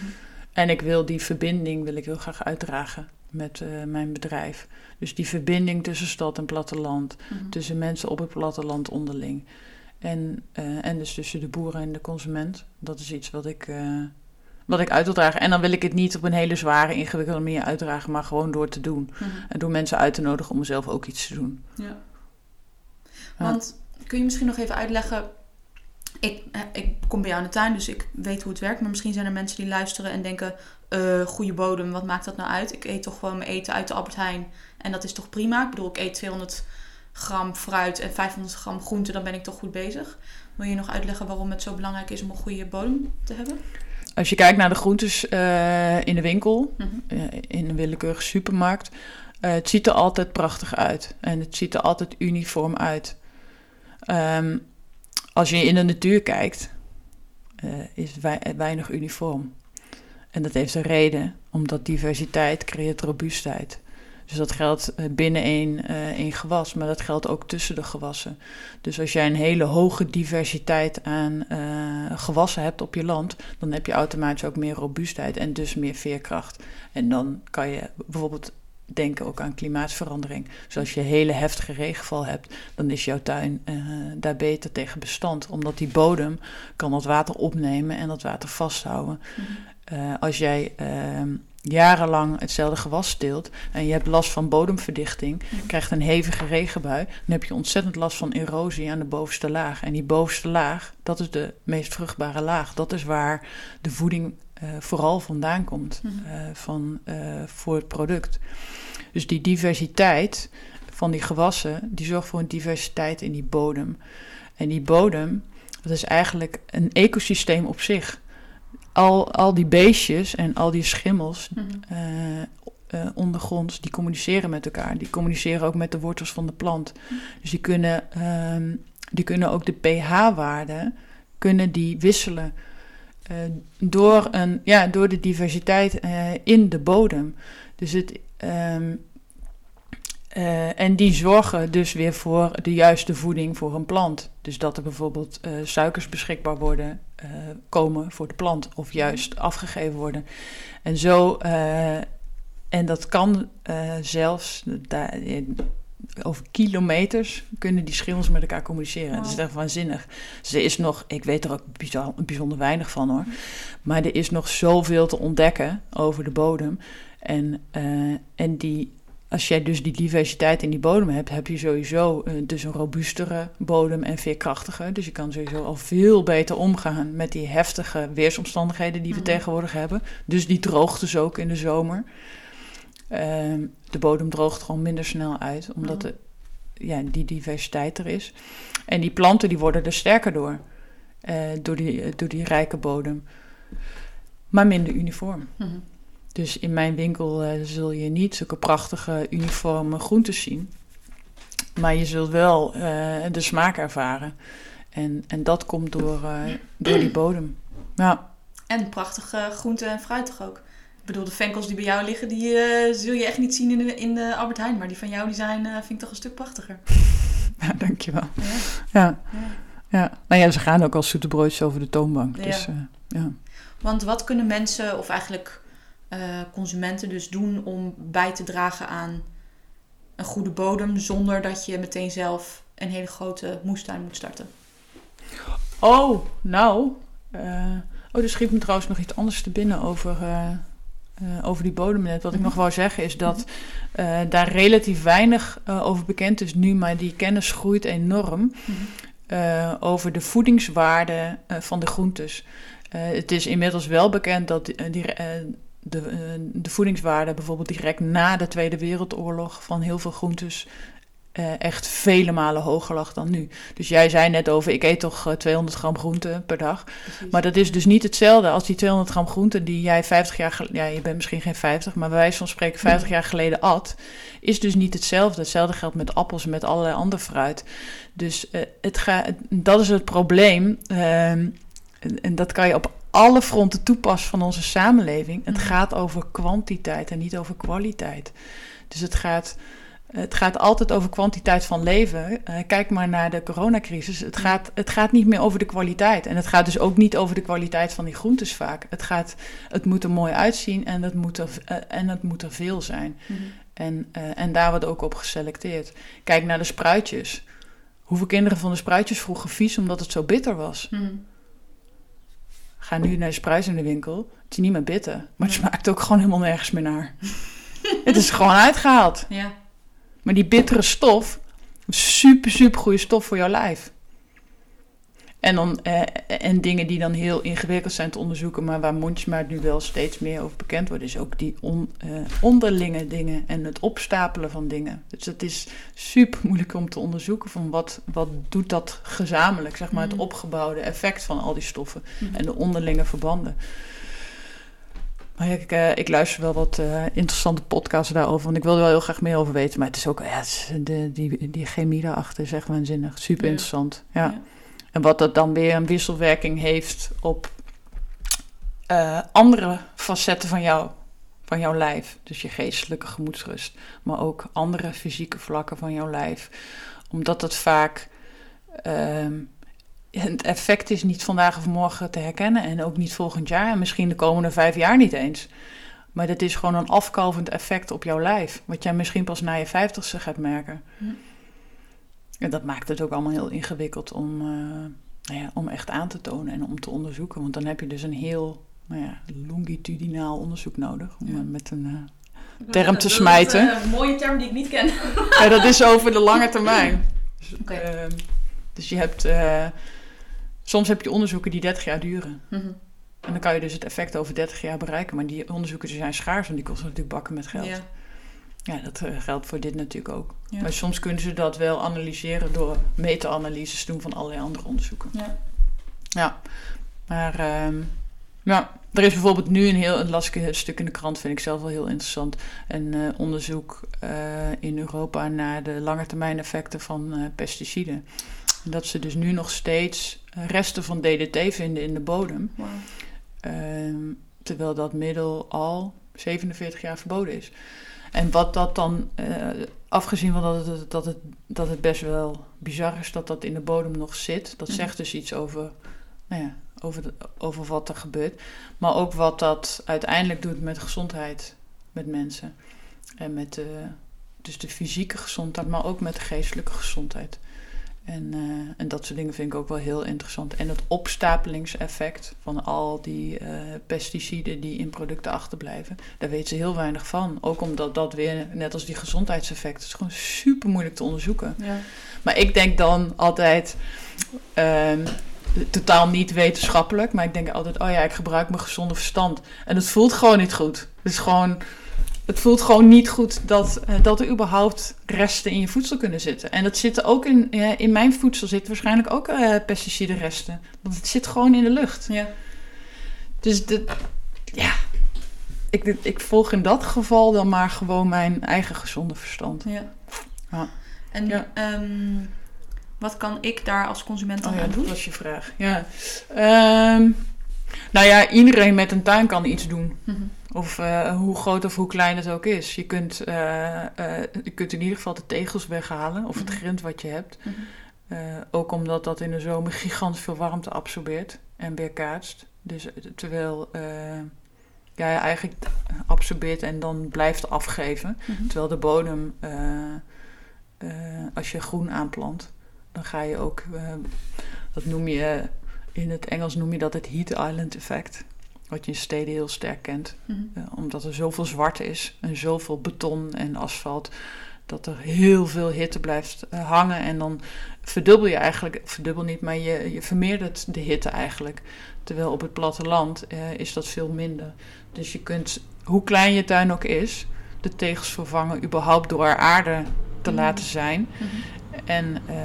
En ik wil die verbinding wil ik heel graag uitdragen met eh, mijn bedrijf. Dus die verbinding tussen stad en platteland, Mhm. tussen mensen op het platteland onderling. En, eh, en dus tussen de boeren en de consument. Dat is iets wat ik, eh, wat ik uit wil dragen. En dan wil ik het niet op een hele zware, ingewikkelde manier uitdragen, maar gewoon door te doen. Mhm. En door mensen uit te nodigen om zelf ook iets te doen. Ja. Want kun je misschien nog even uitleggen. Ik, eh, ik kom bij jou in de tuin, dus ik weet hoe het werkt. Maar misschien zijn er mensen die luisteren en denken: eh, goede bodem, wat maakt dat nou uit? Ik eet toch gewoon mijn eten uit de Albert Heijn. En dat is toch prima? Ik bedoel, ik eet 200 gram fruit en 500 gram groente, dan ben ik toch goed bezig. Wil je nog uitleggen waarom het zo belangrijk is om een goede bodem te hebben? Als je kijkt naar de groentes eh, in de winkel, Mhm. eh, in een willekeurige supermarkt, eh, het ziet er altijd prachtig uit. En het ziet er altijd uniform uit. Ehm, als je in de natuur kijkt, is het wei- weinig uniform. En dat heeft een reden, omdat diversiteit creëert robuustheid. Dus dat geldt eh, binnen één, eh, één gewas, maar dat geldt ook tussen de gewassen. Dus als jij een hele hoge diversiteit aan eh, gewassen hebt op je land, dan heb je automatisch ook meer robuustheid en dus meer veerkracht. En dan kan je bijvoorbeeld denken ook aan klimaatverandering. Dus als je hele heftige regenval hebt, dan is jouw tuin daar beter tegen bestand. Omdat die bodem kan dat water opnemen en dat water vasthouden. Mhm. Als jij ehm, jarenlang hetzelfde gewas steelt en je hebt last van bodemverdichting, krijgt een hevige regenbui, dan heb je ontzettend last van erosie aan de bovenste laag. En die bovenste laag, dat is de meest vruchtbare laag. Dat is waar de voeding eh, vooral vandaan komt Mhm. eh, van, eh, voor het product. Dus die diversiteit van die gewassen, die zorgt voor een diversiteit in die bodem. En die bodem, dat is eigenlijk een ecosysteem op zich. Al, al die beestjes en al die schimmels Mhm. eh, ondergronds, die communiceren met elkaar. Die communiceren ook met de wortels van de plant. Dus die kunnen, ehm, die kunnen ook de pH-waarde kunnen die wisselen eh, door, een, ja, door de diversiteit in de bodem. Dus het, ehm, eh, en die zorgen dus weer voor de juiste voeding voor een plant. Dus dat er bijvoorbeeld eh, suikers beschikbaar worden, eh, komen voor de plant, of juist afgegeven worden. En zo, en dat kan zelfs daar, over kilometers kunnen die schimmels met elkaar communiceren. Dat is echt waanzinnig. Dus er is nog, ik weet er ook bijzo- bijzonder weinig van hoor, maar er is nog zoveel te ontdekken over de bodem. En, en die, als jij dus die diversiteit in die bodem hebt, heb je sowieso eh, dus een robuustere bodem en veerkrachtiger. Dus je kan sowieso al veel beter omgaan met die heftige weersomstandigheden die we Mhm. tegenwoordig hebben. Dus die droogtes ook in de zomer. Ehm, de bodem droogt gewoon minder snel uit, omdat Mhm. de, ja, die diversiteit er is. En die planten die worden er sterker door, eh, door, die, door die rijke bodem. Maar minder uniform. Mhm. Dus in mijn winkel eh, zul je niet zulke prachtige uniforme groentes zien. Maar je zult wel eh, de smaak ervaren. En, en dat komt door, eh, door die bodem. Ja, En prachtige groenten en fruit toch ook. Ik bedoel, de venkels die bij jou liggen, die zul je echt niet zien in de, in de Albert Heijn. Maar die van jou die zijn, vind ik toch een stuk prachtiger. [LAUGHS] ja dankjewel. Ja. Ja, Ja. ja. Nou ja, ze gaan ook als zoete broodjes over de toonbank. Dus, ja. Want wat kunnen mensen, of eigenlijk eh, consumenten dus doen om bij te dragen aan een goede bodem, zonder dat je meteen zelf een hele grote moestuin moet starten? Oh, nou. eh, oh, er schiet me trouwens nog iets anders te binnen over, eh, over die bodem net. Wat ik Mhm. nog wou zeggen is dat daar relatief weinig over bekend is nu, maar die kennis groeit enorm eh, over de voedingswaarde van de groentes. Het is inmiddels wel bekend dat die, die, de, eh, de voedingswaarde bijvoorbeeld direct na de Tweede Wereldoorlog van heel veel groentes eh, echt vele malen hoger lag dan nu. Dus jij zei net over, ik eet toch eh, 200 gram groente per dag. Precies. Maar dat is dus niet hetzelfde als die 200 gram groente die jij 50 jaar geleden, ja, je bent misschien geen 50, maar bij wijze van spreken 50 jaar geleden at, is dus niet hetzelfde. Hetzelfde geldt met appels en met allerlei ander fruit. Dus eh, het ga, dat is het probleem. ehm, en dat kan je op alle fronten toepassen van onze samenleving. Het Mhm. gaat over kwantiteit en niet over kwaliteit. Dus het gaat, het gaat altijd over kwantiteit van leven. Eh, kijk maar naar de coronacrisis. Het gaat, het gaat niet meer over de kwaliteit. En het gaat dus ook niet over de kwaliteit van die groentes vaak. Het, gaat, het moet er mooi uitzien en het moet er, eh, en het moet er veel zijn. Mhm. En, eh, en daar wordt ook op geselecteerd. Kijk naar de spruitjes. Hoeveel kinderen vonden spruitjes vroeger vies omdat het zo bitter was? Mhm. Ga nu naar de spruit in de winkel. Het is niet meer bitter. Maar het smaakt ook gewoon helemaal nergens meer naar. [LAUGHS] het is gewoon uitgehaald. Ja. Maar die bittere stof, super, super goede stof voor jouw lijf. En, dan, eh, en dingen die dan heel ingewikkeld zijn te onderzoeken, maar waar mondjesmaat nu wel steeds meer over bekend wordt, is ook die on, eh, onderlinge dingen en het opstapelen van dingen. Dus het is super moeilijk om te onderzoeken van wat, wat doet dat gezamenlijk, zeg maar, het Mhm. opgebouwde effect van al die stoffen Mhm. en de onderlinge verbanden. Maar ik, eh, ik luister wel wat eh, interessante podcasts daarover, want ik wil er wel heel graag meer over weten. Maar het is ook, ja, het is de, die, die chemie daarachter is echt waanzinnig. Super interessant. Ja. Ja. En wat dat dan weer een wisselwerking heeft op eh, andere facetten van jou, van jouw lijf. Dus je geestelijke gemoedsrust, maar ook andere fysieke vlakken van jouw lijf. Omdat het vaak. ehm, het effect is niet vandaag of morgen te herkennen en ook niet volgend jaar en misschien de komende vijf jaar niet eens. Maar dat is gewoon een afkalvend effect op jouw lijf, wat jij misschien pas na je vijftigste gaat merken. En dat maakt het ook allemaal heel ingewikkeld om, eh, nou ja, om echt aan te tonen en om te onderzoeken. Want dan heb je dus een heel nou ja, longitudinaal onderzoek nodig om Ja. eh, met een eh, term te smijten. Dat is een mooie term die ik niet ken. [LAUGHS] Ja, dat is over de lange termijn. Dus, ehm, dus je hebt. eh, soms heb je onderzoeken die 30 jaar duren. Mhm. En dan kan je dus het effect over 30 jaar bereiken. Maar die onderzoeken zijn schaars, want die kosten natuurlijk bakken met geld. Ja. Ja, dat eh, geldt voor dit natuurlijk ook. Ja. Maar soms kunnen ze dat wel analyseren door meta-analyses te doen van allerlei andere onderzoeken. Ja. Ja, maar ehm, Ja, er is bijvoorbeeld nu een heel, las ik een stuk in de krant, vind ik zelf wel heel interessant. Een eh, onderzoek eh, in Europa naar de langetermijn effecten van pesticiden. Dat ze dus nu nog steeds resten van DDT vinden in de bodem. Wow. Ehm, terwijl dat middel al 47 jaar verboden is. En wat dat dan, eh, afgezien van dat het, dat, het, dat het best wel bizar is dat dat in de bodem nog zit, dat Mhm. zegt dus iets over, nou ja, over, de- over wat er gebeurt. Maar ook wat dat uiteindelijk doet met gezondheid met mensen. En met de, dus de fysieke gezondheid, maar ook met de geestelijke gezondheid. En, eh, en dat soort dingen vind ik ook wel heel interessant. En het opstapelingseffect van al die eh, pesticiden die in producten achterblijven, daar weten ze heel weinig van. Ook omdat dat weer, net als die gezondheidseffecten, is gewoon super moeilijk te onderzoeken. Ja. Maar ik denk dan altijd, ehm, totaal niet wetenschappelijk, maar ik denk altijd, oh ja, ik gebruik mijn gezonde verstand. En het voelt gewoon niet goed. Het is gewoon, het voelt gewoon niet goed dat, eh, dat er überhaupt resten in je voedsel kunnen zitten. En dat zitten ook in, in mijn voedsel zitten waarschijnlijk ook eh pesticidenresten. Want het zit gewoon in de lucht. Ja. Dus de, ja, ik, ik volg in dat geval dan maar gewoon mijn eigen gezonde verstand. ja. Ja. En Ja. ehm, wat kan ik daar als consument dan Oh ja, aan dat doen? was je vraag. Ja. Ehm, nou ja, iedereen met een tuin kan iets doen. Mhm. Of eh, hoe groot of hoe klein het ook is. Je kunt, eh, eh, je kunt in ieder geval de tegels weghalen of het Mhm. grind wat je hebt. Mhm. Ook omdat dat in de zomer gigantisch veel warmte absorbeert en weerkaatst. Dus terwijl ja, je eigenlijk absorbeert en dan blijft afgeven. Mhm. Terwijl de bodem, als je groen aanplant, dan ga je ook, dat noem je, in het Engels noem je dat het heat island effect. Wat je in steden heel sterk kent. Mhm. Eh, omdat er zoveel zwart is en zoveel beton en asfalt, dat er heel veel hitte blijft eh, hangen. En dan verdubbel je eigenlijk, verdubbel niet, maar je, je vermeerdert de hitte eigenlijk. Terwijl op het platteland eh, is dat veel minder. Dus je kunt, hoe klein je tuin ook is, de tegels vervangen überhaupt door aarde te Mhm. laten zijn. Mhm. En eh,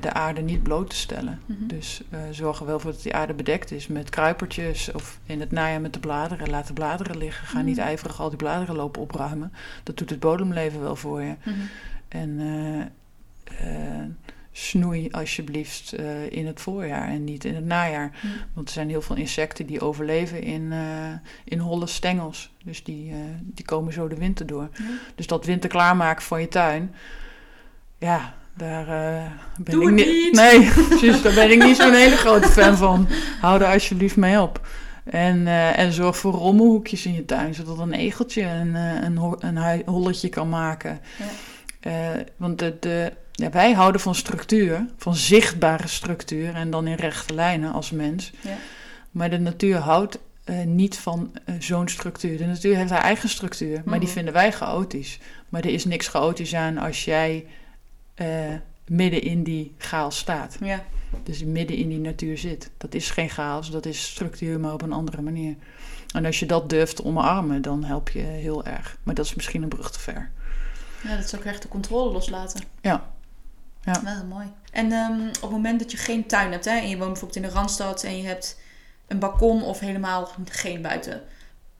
de aarde niet bloot te stellen. Mhm. Dus eh zorg er wel voor dat die aarde bedekt is met kruipertjes of in het najaar met de bladeren. Laat de bladeren liggen. Ga niet Mm. ijverig al die bladeren lopen opruimen. Dat doet het bodemleven wel voor je. Mhm. En eh, eh, snoei alsjeblieft eh, in het voorjaar en niet in het najaar. Mhm. Want er zijn heel veel insecten die overleven in, eh, in holle stengels. Dus die, eh, die komen zo de winter door. Dus dat winter klaarmaken van je tuin, ja, daar eh, ben Doe ik niet. Nee, [LAUGHS] precies, daar ben ik niet zo'n hele grote fan van. Hou er alsjeblieft mee op. En, eh, en zorg voor rommelhoekjes in je tuin, zodat een egeltje een, eh, een, een holletje kan maken. Ja. Want de, de, ja, wij houden van structuur, van zichtbare structuur en dan in rechte lijnen als mens. Ja. Maar de natuur houdt niet van zo'n structuur. De natuur heeft haar eigen structuur, maar die Mhm. vinden wij chaotisch. Maar er is niks chaotisch aan als jij eh, midden in die chaos staat. Ja. Dus midden in die natuur zit. Dat is geen chaos, dat is structuur, maar op een andere manier. En als je dat durft omarmen, dan help je heel erg. Maar dat is misschien een brug te ver. ja, dat is ook echt de controle loslaten. Ja. Ja. Wel mooi. En ehm, op het moment dat je geen tuin hebt, hè, en je woont bijvoorbeeld in de Randstad en je hebt een balkon of helemaal geen buiten.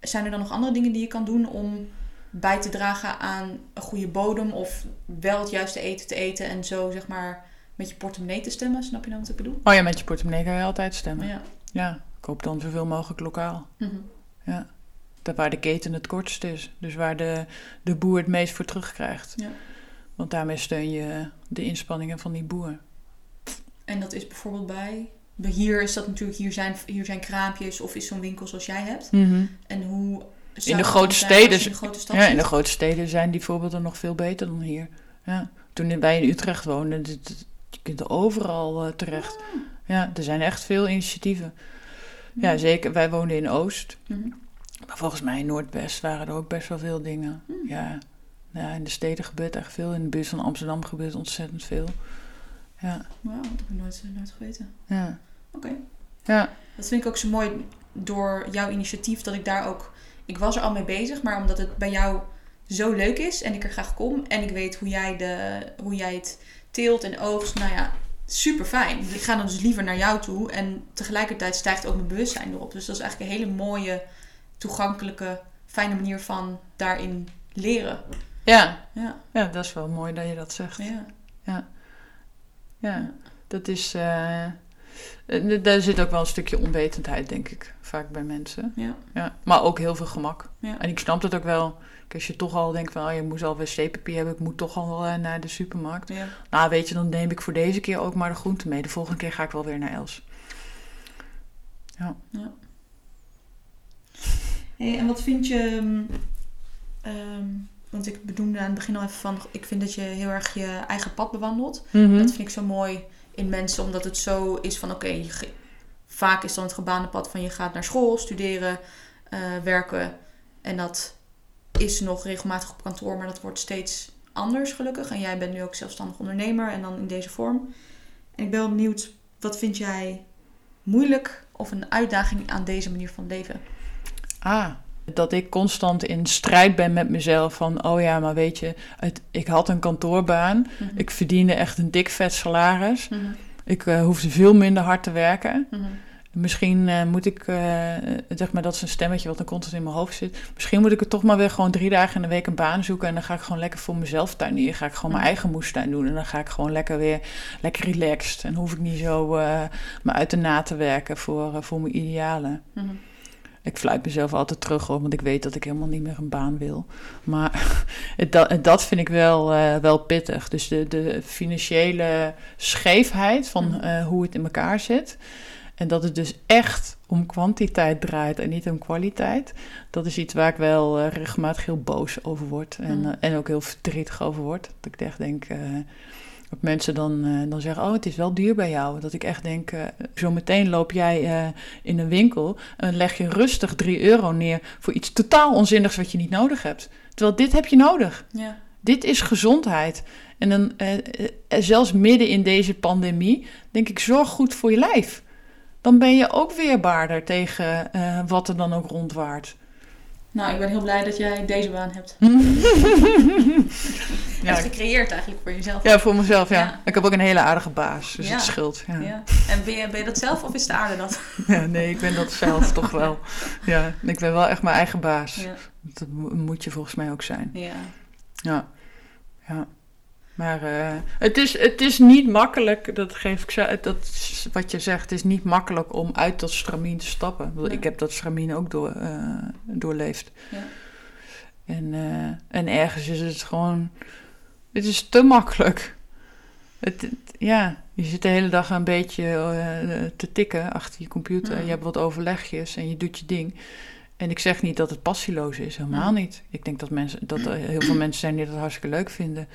Zijn er dan nog andere dingen die je kan doen om bij te dragen aan een goede bodem of wel het juiste eten te eten en zo zeg maar met je portemonnee te stemmen? Snap je nou wat ik bedoel? Oh ja, met je portemonnee kan je altijd stemmen. Ja. Ja, koop dan zoveel mogelijk lokaal. Mhm. Daar waar de keten het kortst is. Dus waar de, de boer het meest voor terugkrijgt. Ja. Want daarmee steun je de inspanningen van die boer. En dat is bijvoorbeeld bij. Hier is dat natuurlijk, hier zijn, hier zijn kraampjes of is zo'n winkel zoals jij hebt. En hoe. De grote steden in de grote stad Ja, in de grote steden zijn die voorbeelden nog veel beter dan hier. Ja. Toen wij in Utrecht woonden, dit- je kunt er overal eh, terecht. Ah. Ja, er zijn echt veel initiatieven. Ja, zeker. Wij woonden in Oost. Mhm. Maar volgens mij in Noordwest waren er ook best wel veel dingen. Hmm. Ja. ja, in de steden gebeurt echt veel. In de buurt van Amsterdam gebeurt ontzettend veel. Ja, Wauw, dat heb ik nooit, nooit geweten. ja. Oké. Ja, Dat vind ik ook zo mooi door jouw initiatief dat ik daar ook. Ik was er al mee bezig, maar omdat het bij jou zo leuk is en ik er graag kom en ik weet hoe jij, de, hoe jij het teelt en oogst, nou ja, super fijn. Ik ga dan dus liever naar jou toe. En tegelijkertijd stijgt ook mijn bewustzijn erop. Dus dat is eigenlijk een hele mooie, toegankelijke, fijne manier van daarin leren. Ja, Ja, ja dat is wel mooi dat je dat zegt. ja. Ja, dat is. eh, daar zit ook wel een stukje onwetendheid, denk ik, vaak bij mensen. ja. Ja, maar ook heel veel gemak. Ja. En ik snap dat ook wel. Als je toch al denkt van, oh, je moet al wc-papier hebben, ik moet toch al eh, naar de supermarkt. ja. Nou, weet je, dan neem ik voor deze keer ook maar de groenten mee. De volgende keer ga ik wel weer naar Els. Hey, en wat vind je... mm, ehm, want ik benoemde aan het begin al even van... Ik vind dat je heel erg je eigen pad bewandelt. Mhm. Dat vind ik zo mooi in mensen, omdat het zo is van oké, vaak is dan het gebaande pad van je gaat naar school, studeren, eh, werken. En dat is nog regelmatig op kantoor, maar dat wordt steeds anders gelukkig. En jij bent nu ook zelfstandig ondernemer en dan in deze vorm. En ik ben wel benieuwd, wat vind jij moeilijk of een uitdaging aan deze manier van leven? Ah, dat ik constant in strijd ben met mezelf van, oh ja, maar weet je, het, ik had een kantoorbaan. Mhm. Ik verdiende echt een dik vet salaris. Ik eh, hoefde veel minder hard te werken. Mhm. Misschien eh, moet ik, eh, zeg maar, dat is een stemmetje wat dan constant in mijn hoofd zit. Misschien moet ik het toch maar weer gewoon drie dagen in de week een baan zoeken. En dan ga ik gewoon lekker voor mezelf tuinieren. Ga ik gewoon mijn Mhm. eigen moestuin doen. En dan ga ik gewoon lekker weer, lekker relaxed. En hoef ik niet zo me uit de na te werken voor, voor mijn idealen. Mhm. Ik fluit mezelf altijd terug hoor, want ik weet dat ik helemaal niet meer een baan wil. Maar [LAUGHS] dat, dat vind ik wel, eh, wel pittig. Dus de, de financiële scheefheid van Mhm. eh, hoe het in elkaar zit. En dat het dus echt om kwantiteit draait en niet om kwaliteit. Dat is iets waar ik wel eh, regelmatig heel boos over word. En, eh, en ook heel verdrietig over word. Dat ik echt denk... dat mensen dan, eh, dan zeggen, oh, het is wel duur bij jou. Dat ik echt denk, eh, zo meteen loop jij eh, in een winkel... en leg je rustig 3 euro neer voor iets totaal onzinnigs wat je niet nodig hebt. Terwijl dit heb je nodig. Ja. Dit is gezondheid. En dan, zelfs midden in deze pandemie, denk ik, zorg goed voor je lijf. Dan ben je ook weerbaarder tegen wat er dan ook rondwaart. Nou, ik ben heel blij dat jij deze baan hebt. [LAUGHS] ja, Echt gecreëerd eigenlijk voor jezelf. ja, voor mezelf, ja. Ja. Ik heb ook een hele aardige baas, dus Ja. het scheelt. Ja. Ja. En ben je, ben je dat zelf of is de aarde dat? [LAUGHS] Ja, nee, ik ben dat zelf [LAUGHS] toch wel. Ja, ik ben wel echt mijn eigen baas. Ja. Dat mo- moet je volgens mij ook zijn. ja. Ja, ja. Maar eh, het, is, het is niet makkelijk, dat geef ik zo, dat is wat je zegt, het is niet makkelijk om uit dat stramien te stappen. Ik heb dat stramien ook door, eh, doorleefd. Ja. En, eh, en ergens is het gewoon, het is te makkelijk. Het, het- ja, je zit de hele dag een beetje te tikken achter je computer. Je hebt wat overlegjes en je doet je ding. En ik zeg niet dat het passieloos is, helemaal niet. Ik denk dat, mensen, dat er heel veel mensen zijn die dat hartstikke leuk vinden.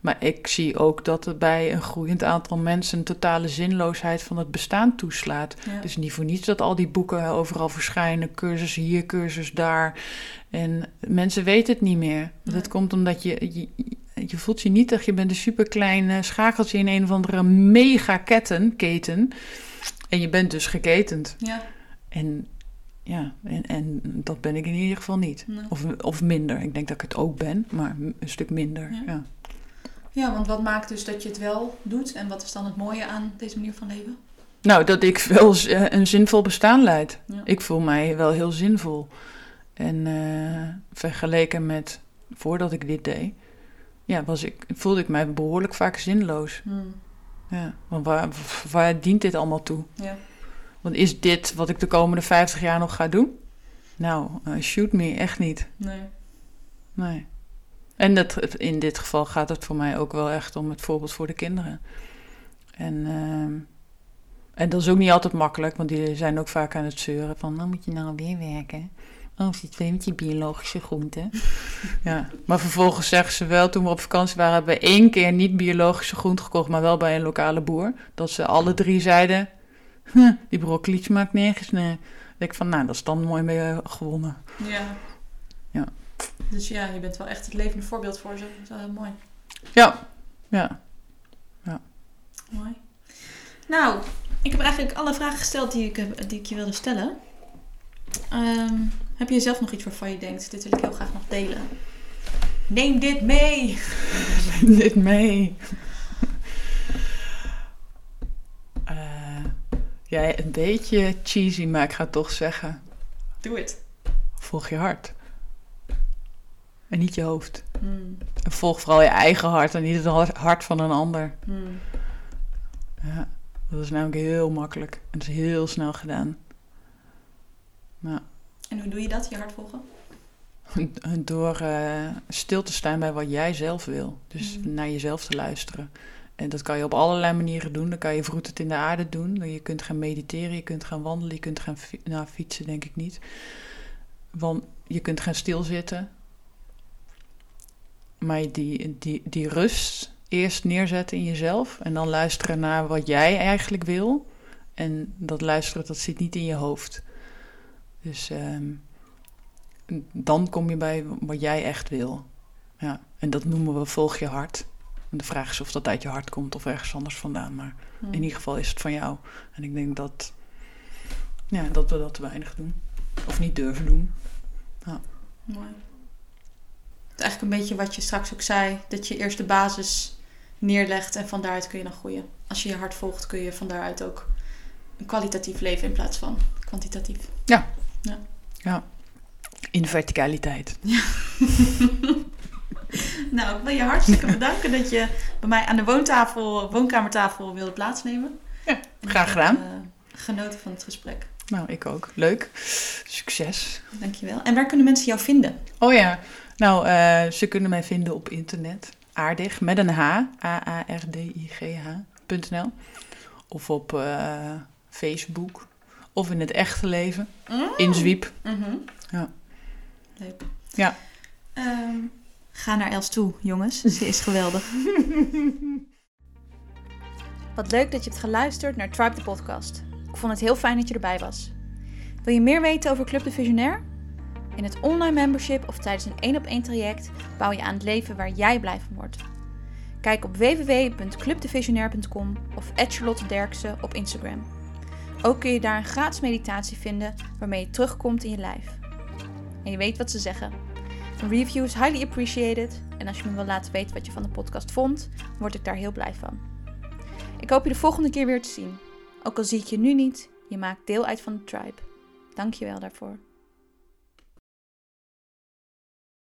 Maar ik zie ook dat er bij een groeiend aantal mensen een totale zinloosheid van het bestaan toeslaat. Ja. Het is niet voor niets dat al die boeken overal verschijnen. Cursus hier, cursus daar. En mensen weten het niet meer. Nee. Dat komt omdat je, je, je voelt je nietig. Je bent een superklein schakeltje in een of andere mega ketten, keten. En je bent dus geketend. ja. En ja, en, en dat ben ik in ieder geval niet. Nee. Of, of minder. Ik denk dat ik het ook ben, maar een stuk minder. Ja. Ja. Ja, want wat maakt dus dat je het wel doet? En wat is dan het mooie aan deze manier van leven? Nou, dat ik wel eh, een zinvol bestaan leid. Ja. Ik voel mij wel heel zinvol. En eh, vergeleken met voordat ik dit deed, ja, was ik, voelde ik mij behoorlijk vaak zinloos. Hmm. Ja, want waar, waar dient dit allemaal toe? Ja. Want is dit wat ik de komende 50 jaar nog ga doen? Nou, eh, shoot me, echt niet. Nee. Nee. En dat, in dit geval gaat het voor mij ook wel echt om het voorbeeld voor de kinderen. En, ehm, en dat is ook niet altijd makkelijk, want die zijn ook vaak aan het zeuren van, dan moet je nou weer werken. Oh, zit weer met je biologische groenten. [LAUGHS] ja, maar vervolgens zeggen ze wel, toen we op vakantie waren, hebben we één keer niet biologische groenten gekocht, maar wel bij een lokale boer. Dat ze alle drie zeiden, "Huh, die broccoli smaakt nergens naar. Ik van, nou, dat is dan mooi mee gewonnen. Ja. Ja. Dus ja, je bent wel echt het levende voorbeeld voor ze. Dat is wel heel mooi. Ja, ja. Mooi. Nou, ik heb eigenlijk alle vragen gesteld die ik, heb, die ik je wilde stellen. Ehm, heb je zelf nog iets waarvan je denkt, dit wil ik heel graag nog delen? Neem dit mee! [LAUGHS] dit mee. Ja, een beetje cheesy, maar ik ga het toch zeggen. Doe het. Volg je hart. En niet je hoofd. Hmm. En volg vooral je eigen hart en niet het hart- van een ander. Hmm. Ja, dat is namelijk heel makkelijk. En dat is heel snel gedaan. Ja. En hoe doe je dat, je hart volgen? [LAUGHS] Door eh, stil te staan bij wat jij zelf wil. Dus Mhm. naar jezelf te luisteren. En dat kan je op allerlei manieren doen. Dan kan je vroet in de aarde doen. Je kunt gaan mediteren, je kunt gaan wandelen, je kunt gaan fi- nou, fietsen, denk ik niet. Want je kunt gaan stilzitten. Maar die, die, die rust eerst neerzetten in jezelf. En dan luisteren naar wat jij eigenlijk wil. En dat luisteren, dat zit niet in je hoofd. Dus ehm, dan kom je bij wat jij echt wil. Ja, en dat noemen we volg je hart. En de vraag is of dat uit je hart komt of ergens anders vandaan. Maar Hmm. in ieder geval is het van jou. En ik denk dat, ja, dat we dat te weinig doen. Of niet durven doen. Mooi. Eigenlijk een beetje wat je straks ook zei. Dat je eerst de basis neerlegt en van daaruit kun je dan groeien. Als je je hart volgt kun je van daaruit ook een kwalitatief leven in plaats van kwantitatief. In de verticaliteit. [LAUGHS] Nou, ik wil je hartstikke [LAUGHS] bedanken dat je bij mij aan de woontafel, woonkamertafel wilde plaatsnemen. Ja, graag heb, gedaan. eh, genoten van het gesprek. Nou, ik ook. Leuk. Succes. Dankjewel. En waar kunnen mensen jou vinden? Oh ja, nou, eh, ze kunnen mij vinden op internet. Aardig, met een H. A-A-R-D-I-G-H.nl Of op eh, Facebook. Of in het echte leven. In Zwiep. Mhm. Ja. Leuk. Ja. Ehm, ga naar Els toe, jongens. Ze is geweldig. [LAUGHS] Wat leuk dat je hebt geluisterd naar Tribe de podcast. Ik vond het heel fijn dat je erbij was. Wil je meer weten over Club de Visionair? In het online membership of tijdens een één op één traject bouw je aan het leven waar jij blij van wordt. Kijk op www.clubdevisionair.com of Charlotte Derksen op Instagram. Ook kun je daar een gratis meditatie vinden waarmee je terugkomt in je lijf. En je weet wat ze zeggen. Een review is highly appreciated. En als je me wil laten weten wat je van de podcast vond, word ik daar heel blij van. Ik hoop je de volgende keer weer te zien. Ook al zie ik je nu niet, je maakt deel uit van de tribe. Dank je wel daarvoor.